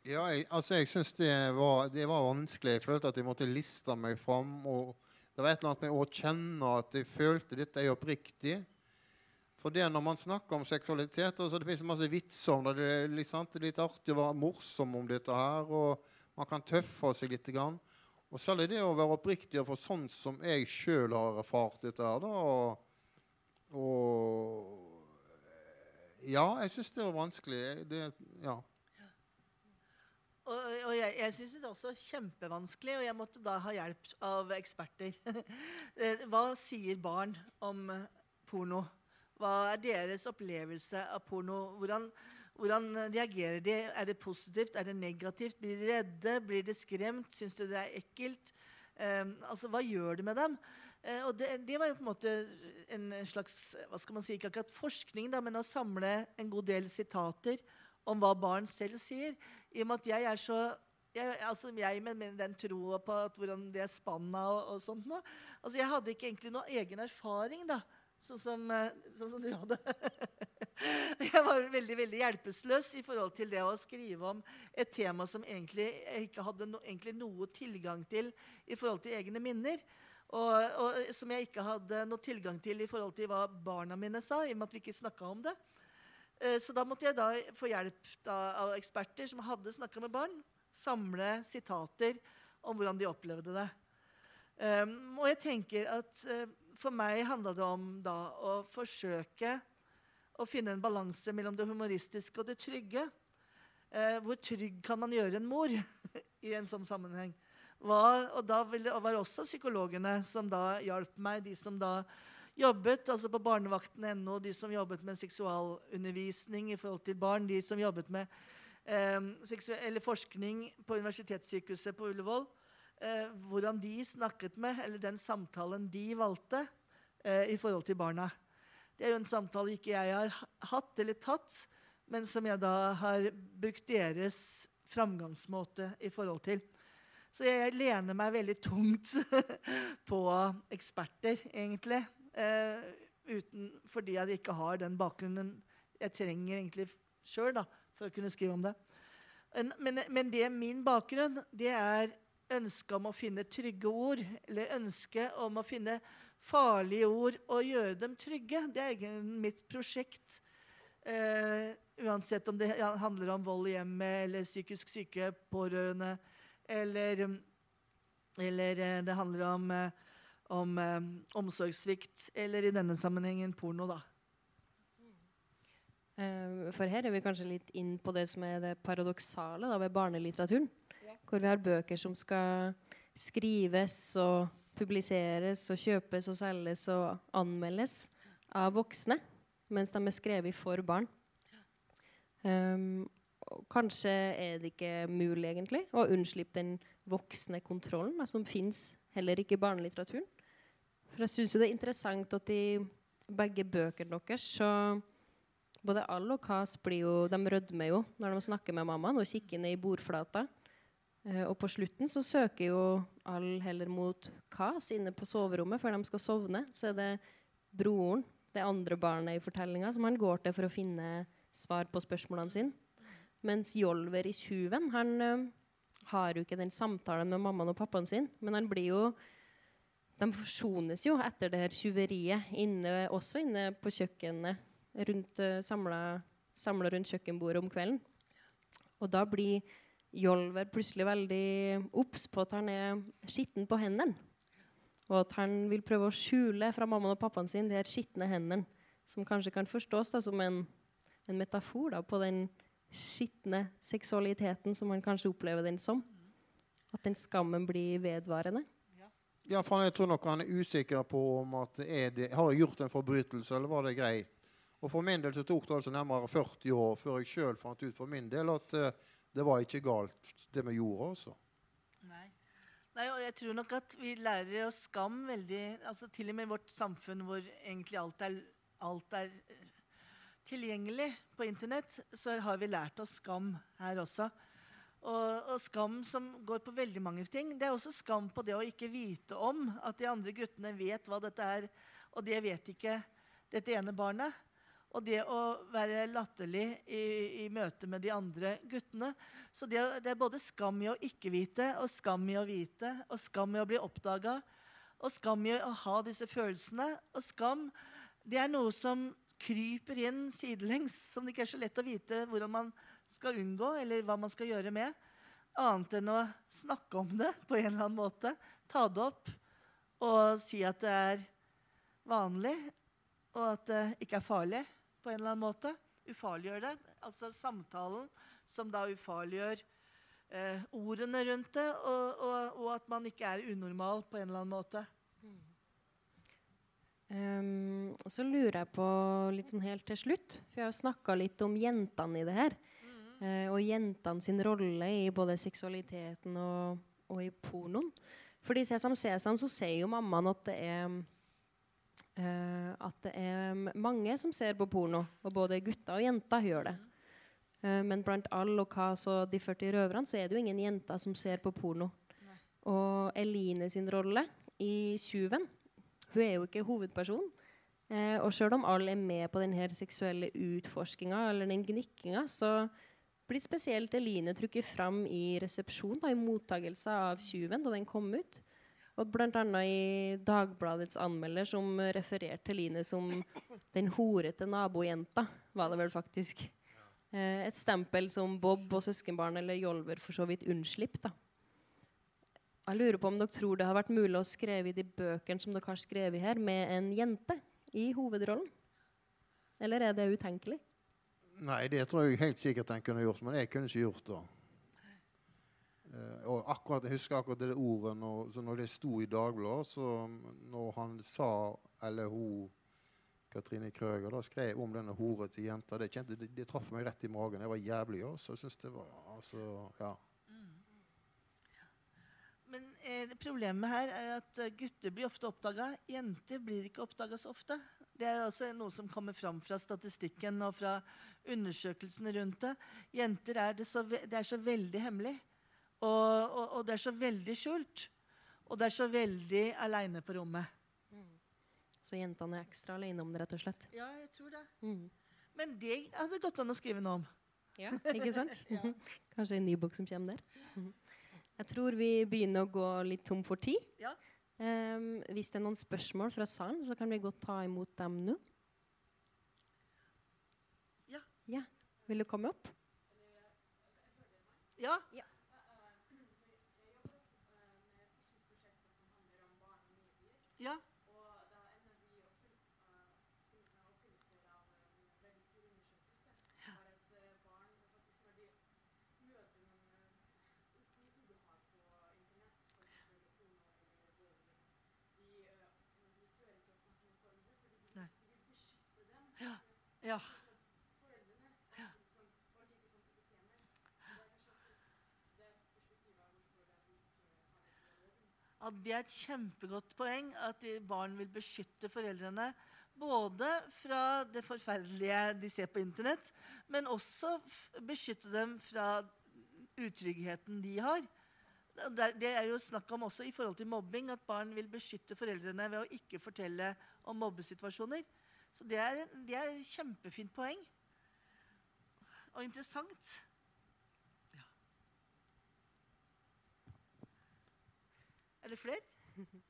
Ja, jeg, altså jeg syns det, det, var vanskelig. Jeg følte at jeg måtte liste meg fram. Og det var et eller annet med å kjenne at jeg følte dette er oppriktig. For det når man snakker om seksualitet altså Det fins masse vitser om det. Det er, liksom, det er litt artig å være morsom om dette her. Og man kan tøffe seg litt. Grann. Og særlig det å være oppriktig for sånn som jeg sjøl har erfart dette her. da, og, og ja, jeg syns det var vanskelig. Det, ja. Og, og jeg, jeg syns det er også kjempevanskelig, og jeg måtte da ha hjelp av eksperter. (laughs) Eh, hva sier barn om porno? Hva er deres opplevelse av porno? Hvordan, hvordan reagerer de? Er det positivt? Er det negativt? Blir de redde? Blir de skremt? Syns de det er ekkelt? Um, altså, Hva gjør det med dem? Uh, og det, det, var jo på en måte en slags hva skal man si, ikke akkurat forskning, da, men å samle en god del sitater om hva barn selv sier. I og med at jeg er så jeg, altså jeg med, med den troa på at hvordan det er spanna og, og sånt noe. Altså jeg hadde ikke egentlig noe egen erfaring, da. Sånn som, eh, sånn som du hadde. (laughs) jeg var veldig veldig hjelpeløs i forhold til det å skrive om et tema som egentlig jeg ikke hadde no, egentlig noe tilgang til i forhold til egne minner. Og, og, som jeg ikke hadde noe tilgang til i forhold til hva barna mine sa, i og med at vi ikke om det. Eh, så da måtte jeg da få hjelp da, av eksperter som hadde snakka med barn. Samle sitater om hvordan de opplevde det. Um, og jeg tenker at uh, for meg handla det om da å forsøke å finne en balanse mellom det humoristiske og det trygge. Uh, hvor trygg kan man gjøre en mor (laughs) i en sånn sammenheng? Hva, og da var det også psykologene som da hjalp meg, de som da jobbet altså på barnevakten.no, de som jobbet med seksualundervisning i forhold til barn, de som jobbet med eh, forskning på Universitetssykehuset på Ullevål, eh, hvordan de snakket med, eller den samtalen de valgte eh, i forhold til barna. Det er jo en samtale ikke jeg har hatt eller tatt, men som jeg da har brukt deres framgangsmåte i forhold til. Så jeg lener meg veldig tungt (laughs) på eksperter, egentlig. Uh, uten, fordi jeg ikke har den bakgrunnen jeg trenger egentlig sjøl for å kunne skrive om det. Men, men, men det min bakgrunn det er ønsket om å finne trygge ord. Eller ønsket om å finne farlige ord og gjøre dem trygge. Det er egentlig mitt prosjekt. Eh, uansett om det handler om vold i hjemmet eller psykisk syke pårørende, eller, eller uh, det handler om uh, om eh, omsorgssvikt, eller i denne sammenhengen porno, da. Uh, for her er vi kanskje litt inn på det som er det paradoksale ved barnelitteraturen. Ja. Hvor vi har bøker som skal skrives og publiseres og kjøpes og selges og anmeldes av voksne, mens de er skrevet for barn. Um, kanskje er det ikke mulig egentlig å unnslippe den voksne kontrollen som fins heller ikke i barnelitteraturen. For jeg syns det er interessant at i begge bøkene deres så både All og Kas blir jo, de rødmer jo når de snakker med mammaen og kikker ned i bordflata. Eh, og på slutten så søker jo All heller mot Kas inne på soverommet før de skal sovne. Så er det broren, det andre barnet i fortellinga, som han går til for å finne svar på spørsmålene sine. Mens Jolver i 'Tjuven' han ø, har jo ikke den samtalen med mammaen og pappaen sin, men han blir jo de forsones jo etter det her tjuveriet, inne, også inne på kjøkkenet rundt samla, samla rundt kjøkkenbordet om kvelden. Og da blir Jolver plutselig veldig obs på at han er skitten på hendene. Og at han vil prøve å skjule fra mammaen og pappaen sin de her skitne hendene. Som kanskje kan forstås da, som en, en metafor da, på den skitne seksualiteten som han kanskje opplever den som. At den skammen blir vedvarende. Ja, for jeg tror nok han er usikker på om at det, har jeg gjort en forbrytelse, eller var det greit. Og For min del så tok det altså nærmere 40 år før jeg sjøl fant ut for min del at uh, det var ikke galt, det vi gjorde. også. Nei. Nei, og jeg tror nok at vi lærer oss skam veldig altså Til og med i vårt samfunn hvor egentlig alt er, alt er tilgjengelig på Internett, så har vi lært oss skam her også. Og, og, skam som går på veldig mange ting. Det er også skam på det å ikke vite om at de andre guttene vet hva dette er, og det vet ikke dette ene barnet. Og det å være latterlig i, i møte med de andre guttene. Så det, det, er både skam i å ikke vite, og skam i å vite, og skam i å bli oppdaga, og skam i å ha disse følelsene. Og skam det er noe som kryper inn sidelengs, som det ikke er så lett å vite hvordan man skal unngå, eller hva man skal gjøre med. Annet enn å snakke om det på en eller annen måte. Ta det opp og si at det er vanlig, og at det ikke er farlig på en eller annen måte. Ufarliggjør det. Altså samtalen som da ufarliggjør eh, ordene rundt det, og, og, og, at man ikke er unormal på en eller annen måte. Um, og så lurer jeg på litt sånn helt til slutt, for jeg har snakka litt om jentene i det her. Uh, og jentene sin rolle i både seksualiteten og, og i pornoen. Fordi Sesam Sesam så sier jo mammaen at det er uh, at det er mange som ser på porno. Og både gutter og jenter gjør det. Uh, men blant alle og Kas og de 40 røverne så er det jo ingen jenter som ser på porno. Nei. Og Eline sin rolle i 'Tjuven' Hun er jo ikke hovedperson. Uh, og sjøl om alle er med på denne seksuelle utforskinga eller den gnikkinga, så blir spesielt Eline trukket fram i resepsjon, da, i mottakelse av 'Tjuven' da den kom ut. Og bl.a. i Dagbladets anmelder som refererte Eline som den horete nabojenta, var det vel faktisk. Eh, et stempel som Bob og søskenbarn eller Jolver for så vidt unnslipper. Jeg lurer på om dere tror det har vært mulig å skrive i de bøkene som dere har skrevet her, med en jente i hovedrollen? Eller er det utenkelig? Nei, det tror jeg helt sikkert en kunne gjort, men jeg kunne ikke gjort det. Uh, og akkurat, Jeg husker akkurat det ordet når, når det sto i Dagbladet. så Når han sa, eller hun Katrine Krøger da, skrev om denne hore til jenta, det, kjente, det, det traff meg rett i magen. Det var jævlig. Også. Jeg det var, altså, ja. Men eh, problemet her er at gutter blir ofte oppdaga. Jenter blir ikke oppdaga så ofte. Det er også noe som kommer fram fra statistikken og fra undersøkelsene rundt det. Jenter er det, så, det er så veldig hemmelig. Og, og, og, det er så veldig skjult. Og det er så veldig aleine på rommet. Mm. Så jentene er ekstra aleine om det, rett og slett? Ja, jeg tror det. Mm. Men det hadde gått an å skrive noe om. Ja, ikke sant? (laughs) ja. Kanskje en ny bok som kommer der. Jeg tror vi begynner å gå litt tom for tid. Ja. Um, hvis det er noen spørsmål fra salen, så kan vi godt ta imot dem nå. Ja. ja. Vil du komme opp? Ja. ja. Ja. Ja. Ja, det er et kjempegodt poeng at barn vil beskytte foreldrene. Både fra det forferdelige de ser på Internett, men også beskytte dem fra utryggheten de har. Det er jo snakk om også i forhold til mobbing at barn vil beskytte foreldrene ved å ikke fortelle om mobbesituasjoner. Så det er, det er et kjempefint poeng. Og interessant. Er det flere? (laughs)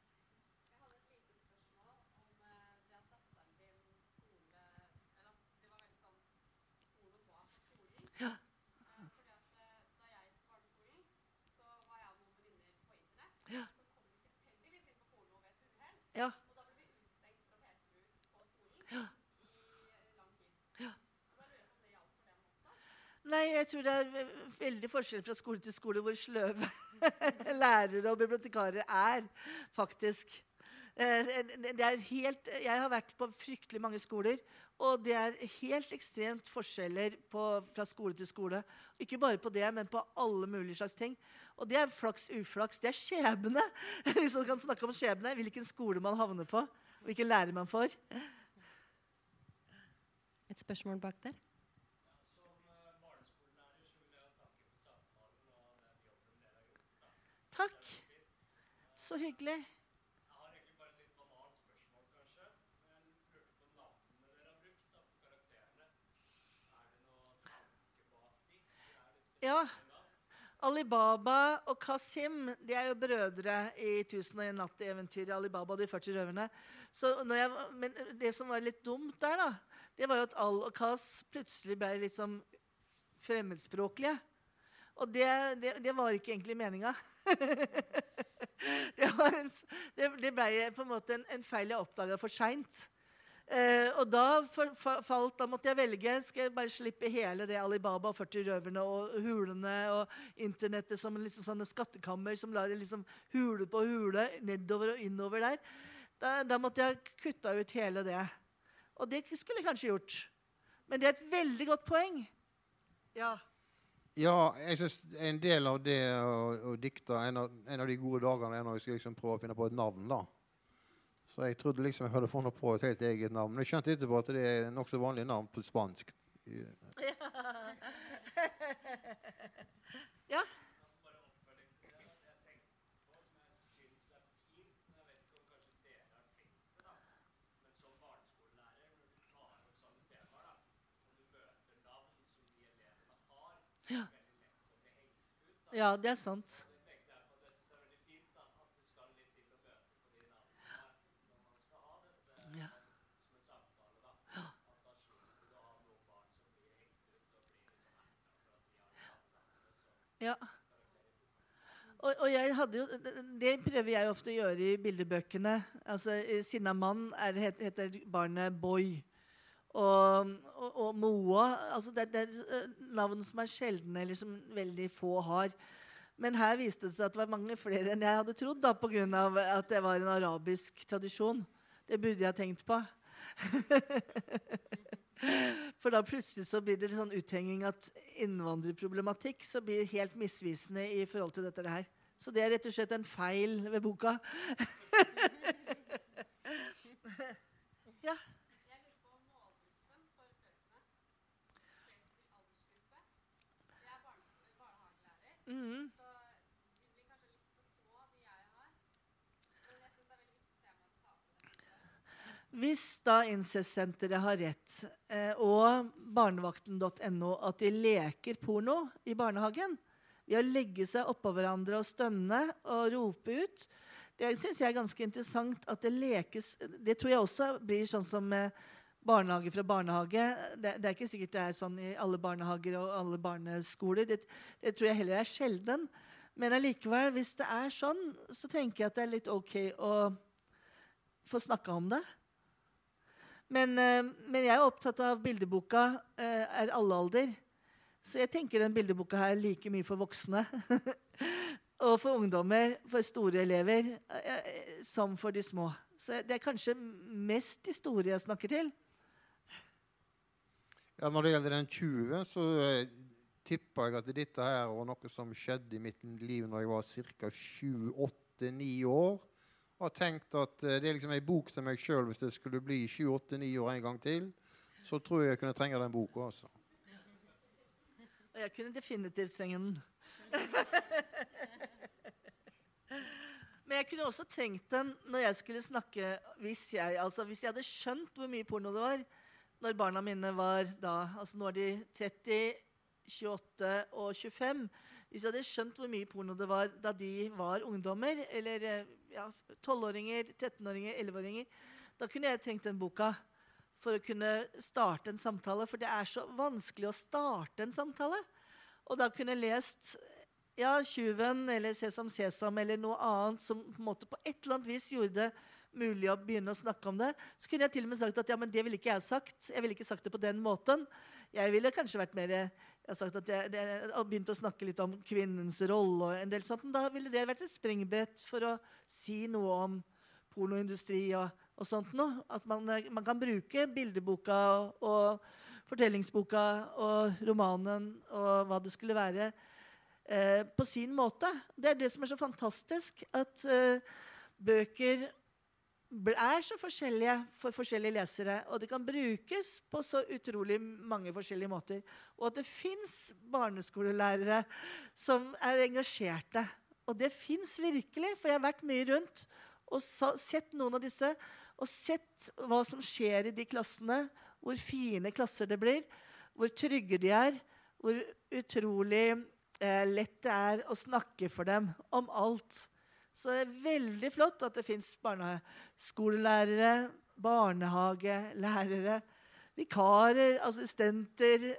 Nei, jeg tror det er veldig forskjell fra skole til skole hvor sløve (laughs) lærere og bibliotekarer er, faktisk. Eh, helt, jeg har vært på fryktelig mange skoler, og det er helt ekstremt forskjeller på, fra skole til skole. Ikke bare på det, men på alle mulige slags ting. Og det er flaks, uflaks. Det er skjebne. (laughs) Hvis man kan snakke om skjebne, hvilken skole man havner på, hvilken lærer man får. Et spørsmål bak der? Takk. Så hyggelig. Ja. Alibaba og Kasim de er jo brødre i 1001 natt i eventyret Alibaba og de 40 røverne. Jeg, men det som var litt dumt der, da, det var jo at Al og Kas plutselig ble litt sånn fremmedspråklige. Og det, det, det var ikke egentlig meninga. (laughs) det, en, det, ble på en måte en, en feil jeg oppdaga for seint. Eh, og da, for, for, falt, da måtte jeg velge. Skal jeg bare slippe hele det Alibaba og 40 røverne og hulene og internettet som liksom sånne skattekammer som lar liksom hule på hule, nedover og innover der. Da, da måtte jeg kutta ut hele det. Og det skulle jeg kanskje gjort. Men det er et veldig godt poeng. Ja. Ja, jeg synes en del av det å, å dikte en av, en av de gode dagene er når jeg skal liksom prøve å finne på et navn. da. Så jeg trodde liksom jeg hadde funnet på et helt eget navn. Men jeg skjønte etterpå at det er nokså vanlig navn på spansk. (laughs) ja. Ja. Ja, det er sant. Ja. Og, og jeg hadde jo, det prøver jeg ofte å gjøre i bildebøkene. Altså, 'Sinna mann' er, heter barnet Boy. Og, og, og Moa altså det, det er eh, navn som er sjeldne, eller som veldig få har. Men her viste det seg at det var mange flere enn jeg hadde trodd, da, pga. at det var en arabisk tradisjon. Det burde jeg ha tenkt på. (laughs) For da plutselig så blir det sånn uthenging at innvandrerproblematikk så blir helt misvisende i forhold til dette her. Så det er rett og slett en feil ved boka. (laughs) ja. Mhm. Hvis da incestsenteret har rett, eh, og barnevakten.no, at de leker porno i barnehagen ved å legge seg oppå hverandre og stønne og rope ut Det syns jeg er ganske interessant at det lekes Det tror jeg også blir sånn som barnehage fra barnehage. Det, det er ikke sikkert det er sånn i alle barnehager og alle barneskoler. Det, det tror jeg heller er sjelden. Men allikevel, hvis det er sånn, så tenker jeg at det er litt OK å få snakka om det. Men, eh, men jeg er opptatt av bildeboka eh, er alle alder. Så jeg tenker den bildeboka her er like mye for voksne. (laughs) og for ungdommer, for store elever, eh, som for de små. Så det er kanskje mest historie jeg snakker til. Ja, Når det gjelder den 20, så tipper jeg at dette her var noe som skjedde i mitt liv når jeg var ca. 7-8-9 år. Har tenkt at eh, det er liksom ei bok til meg sjøl hvis det skulle bli 7-8-9 år en gang til. Så tror jeg jeg kunne trenge den boka. altså. Og jeg kunne definitivt trenge den. (laughs) Men jeg kunne også trengt den når jeg skulle snakke Hvis jeg, altså hvis jeg hadde skjønt hvor mye porno det var når barna mine var da altså Nå er de 30, 28 og 25. Hvis jeg hadde skjønt hvor mye porno det var da de var ungdommer, eller eh, ja, 12-åringer, 13-åringer, 11-åringer, da kunne jeg trengt den boka for å kunne starte en samtale. For det er så vanskelig å starte en samtale. Og da kunne jeg lest ja, 'Tjuven' eller 'Sesam Sesam' eller noe annet som på, måte på et eller annet vis gjorde det mulig å begynne å snakke om det. Så kunne jeg til og med sagt at ja, men det ville ikke jeg sagt. Jeg ville ikke sagt det på den måten. Jeg ville kanskje vært mer jeg har sagt at jeg, begynt å snakke litt om kvinnens rolle. og en del sånt, men Da ville det vært et springbrett for å si noe om pornoindustri og, og sånt noe. At man, man, kan bruke bildeboka og, og fortellingsboka og romanen og hva det skulle være, eh, på sin måte. Det er det som er så fantastisk. At eh, bøker er så forskjellige for forskjellige lesere. Og det kan brukes på så utrolig mange forskjellige måter. Og at det fins barneskolelærere som er engasjerte. Og det fins virkelig, for jeg har vært mye rundt og sett noen av disse. Og sett hva som skjer i de klassene. Hvor fine klasser det blir. Hvor trygge de er. Hvor utrolig eh, lett det er å snakke for dem om alt. Så det er veldig flott at det fins barneskolelærere, barnehagelærere, vikarer, assistenter,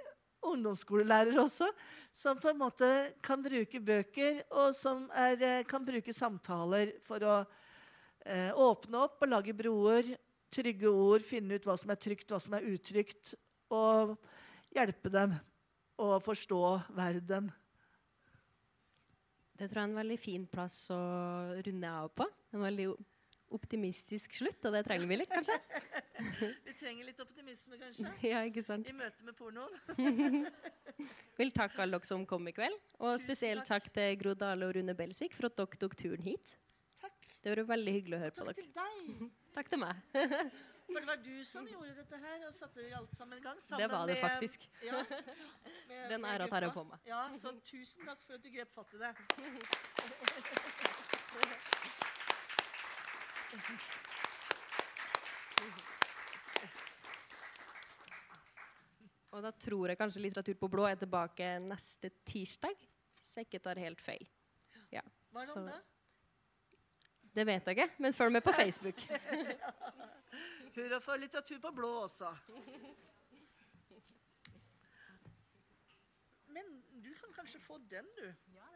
ungdomsskolelærere også, som på en måte kan bruke bøker, og som er, eh, kan bruke samtaler for å eh, åpne opp og lage broer, trygge ord, finne ut hva som er trygt, hva som er utrygt, og hjelpe dem å forstå verden. Det tror jeg er en veldig fin plass å runde av på. En veldig optimistisk slutt, og det trenger vi litt, kanskje? (laughs) vi trenger litt optimisme, kanskje. (laughs) ja, ikke sant? I møte med pornoen. (laughs) Vil takke alle dere som kom i kveld. Og spesielt takk. takk til Gro Dale og Rune Belsvik for at dere tok turen hit. Takk. Det var veldig hyggelig å høre på dere. Takk til deg. takk til meg. For det var du som gjorde dette her og satte alt sammen i gang? det var det faktisk. Ja, med, (laughs) Den æra tar jeg på meg. Ja, så tusen takk for at du grep fatt i det. Og da tror jeg kanskje Litteratur på blå er tilbake neste tirsdag, hvis jeg ikke tar helt feil. Ja. Hva er det om det? Det vet jeg ikke, men følg med på (laughs) Facebook. Hurra for litteratur på blå også. Men du kan kanskje få den, du. Ja,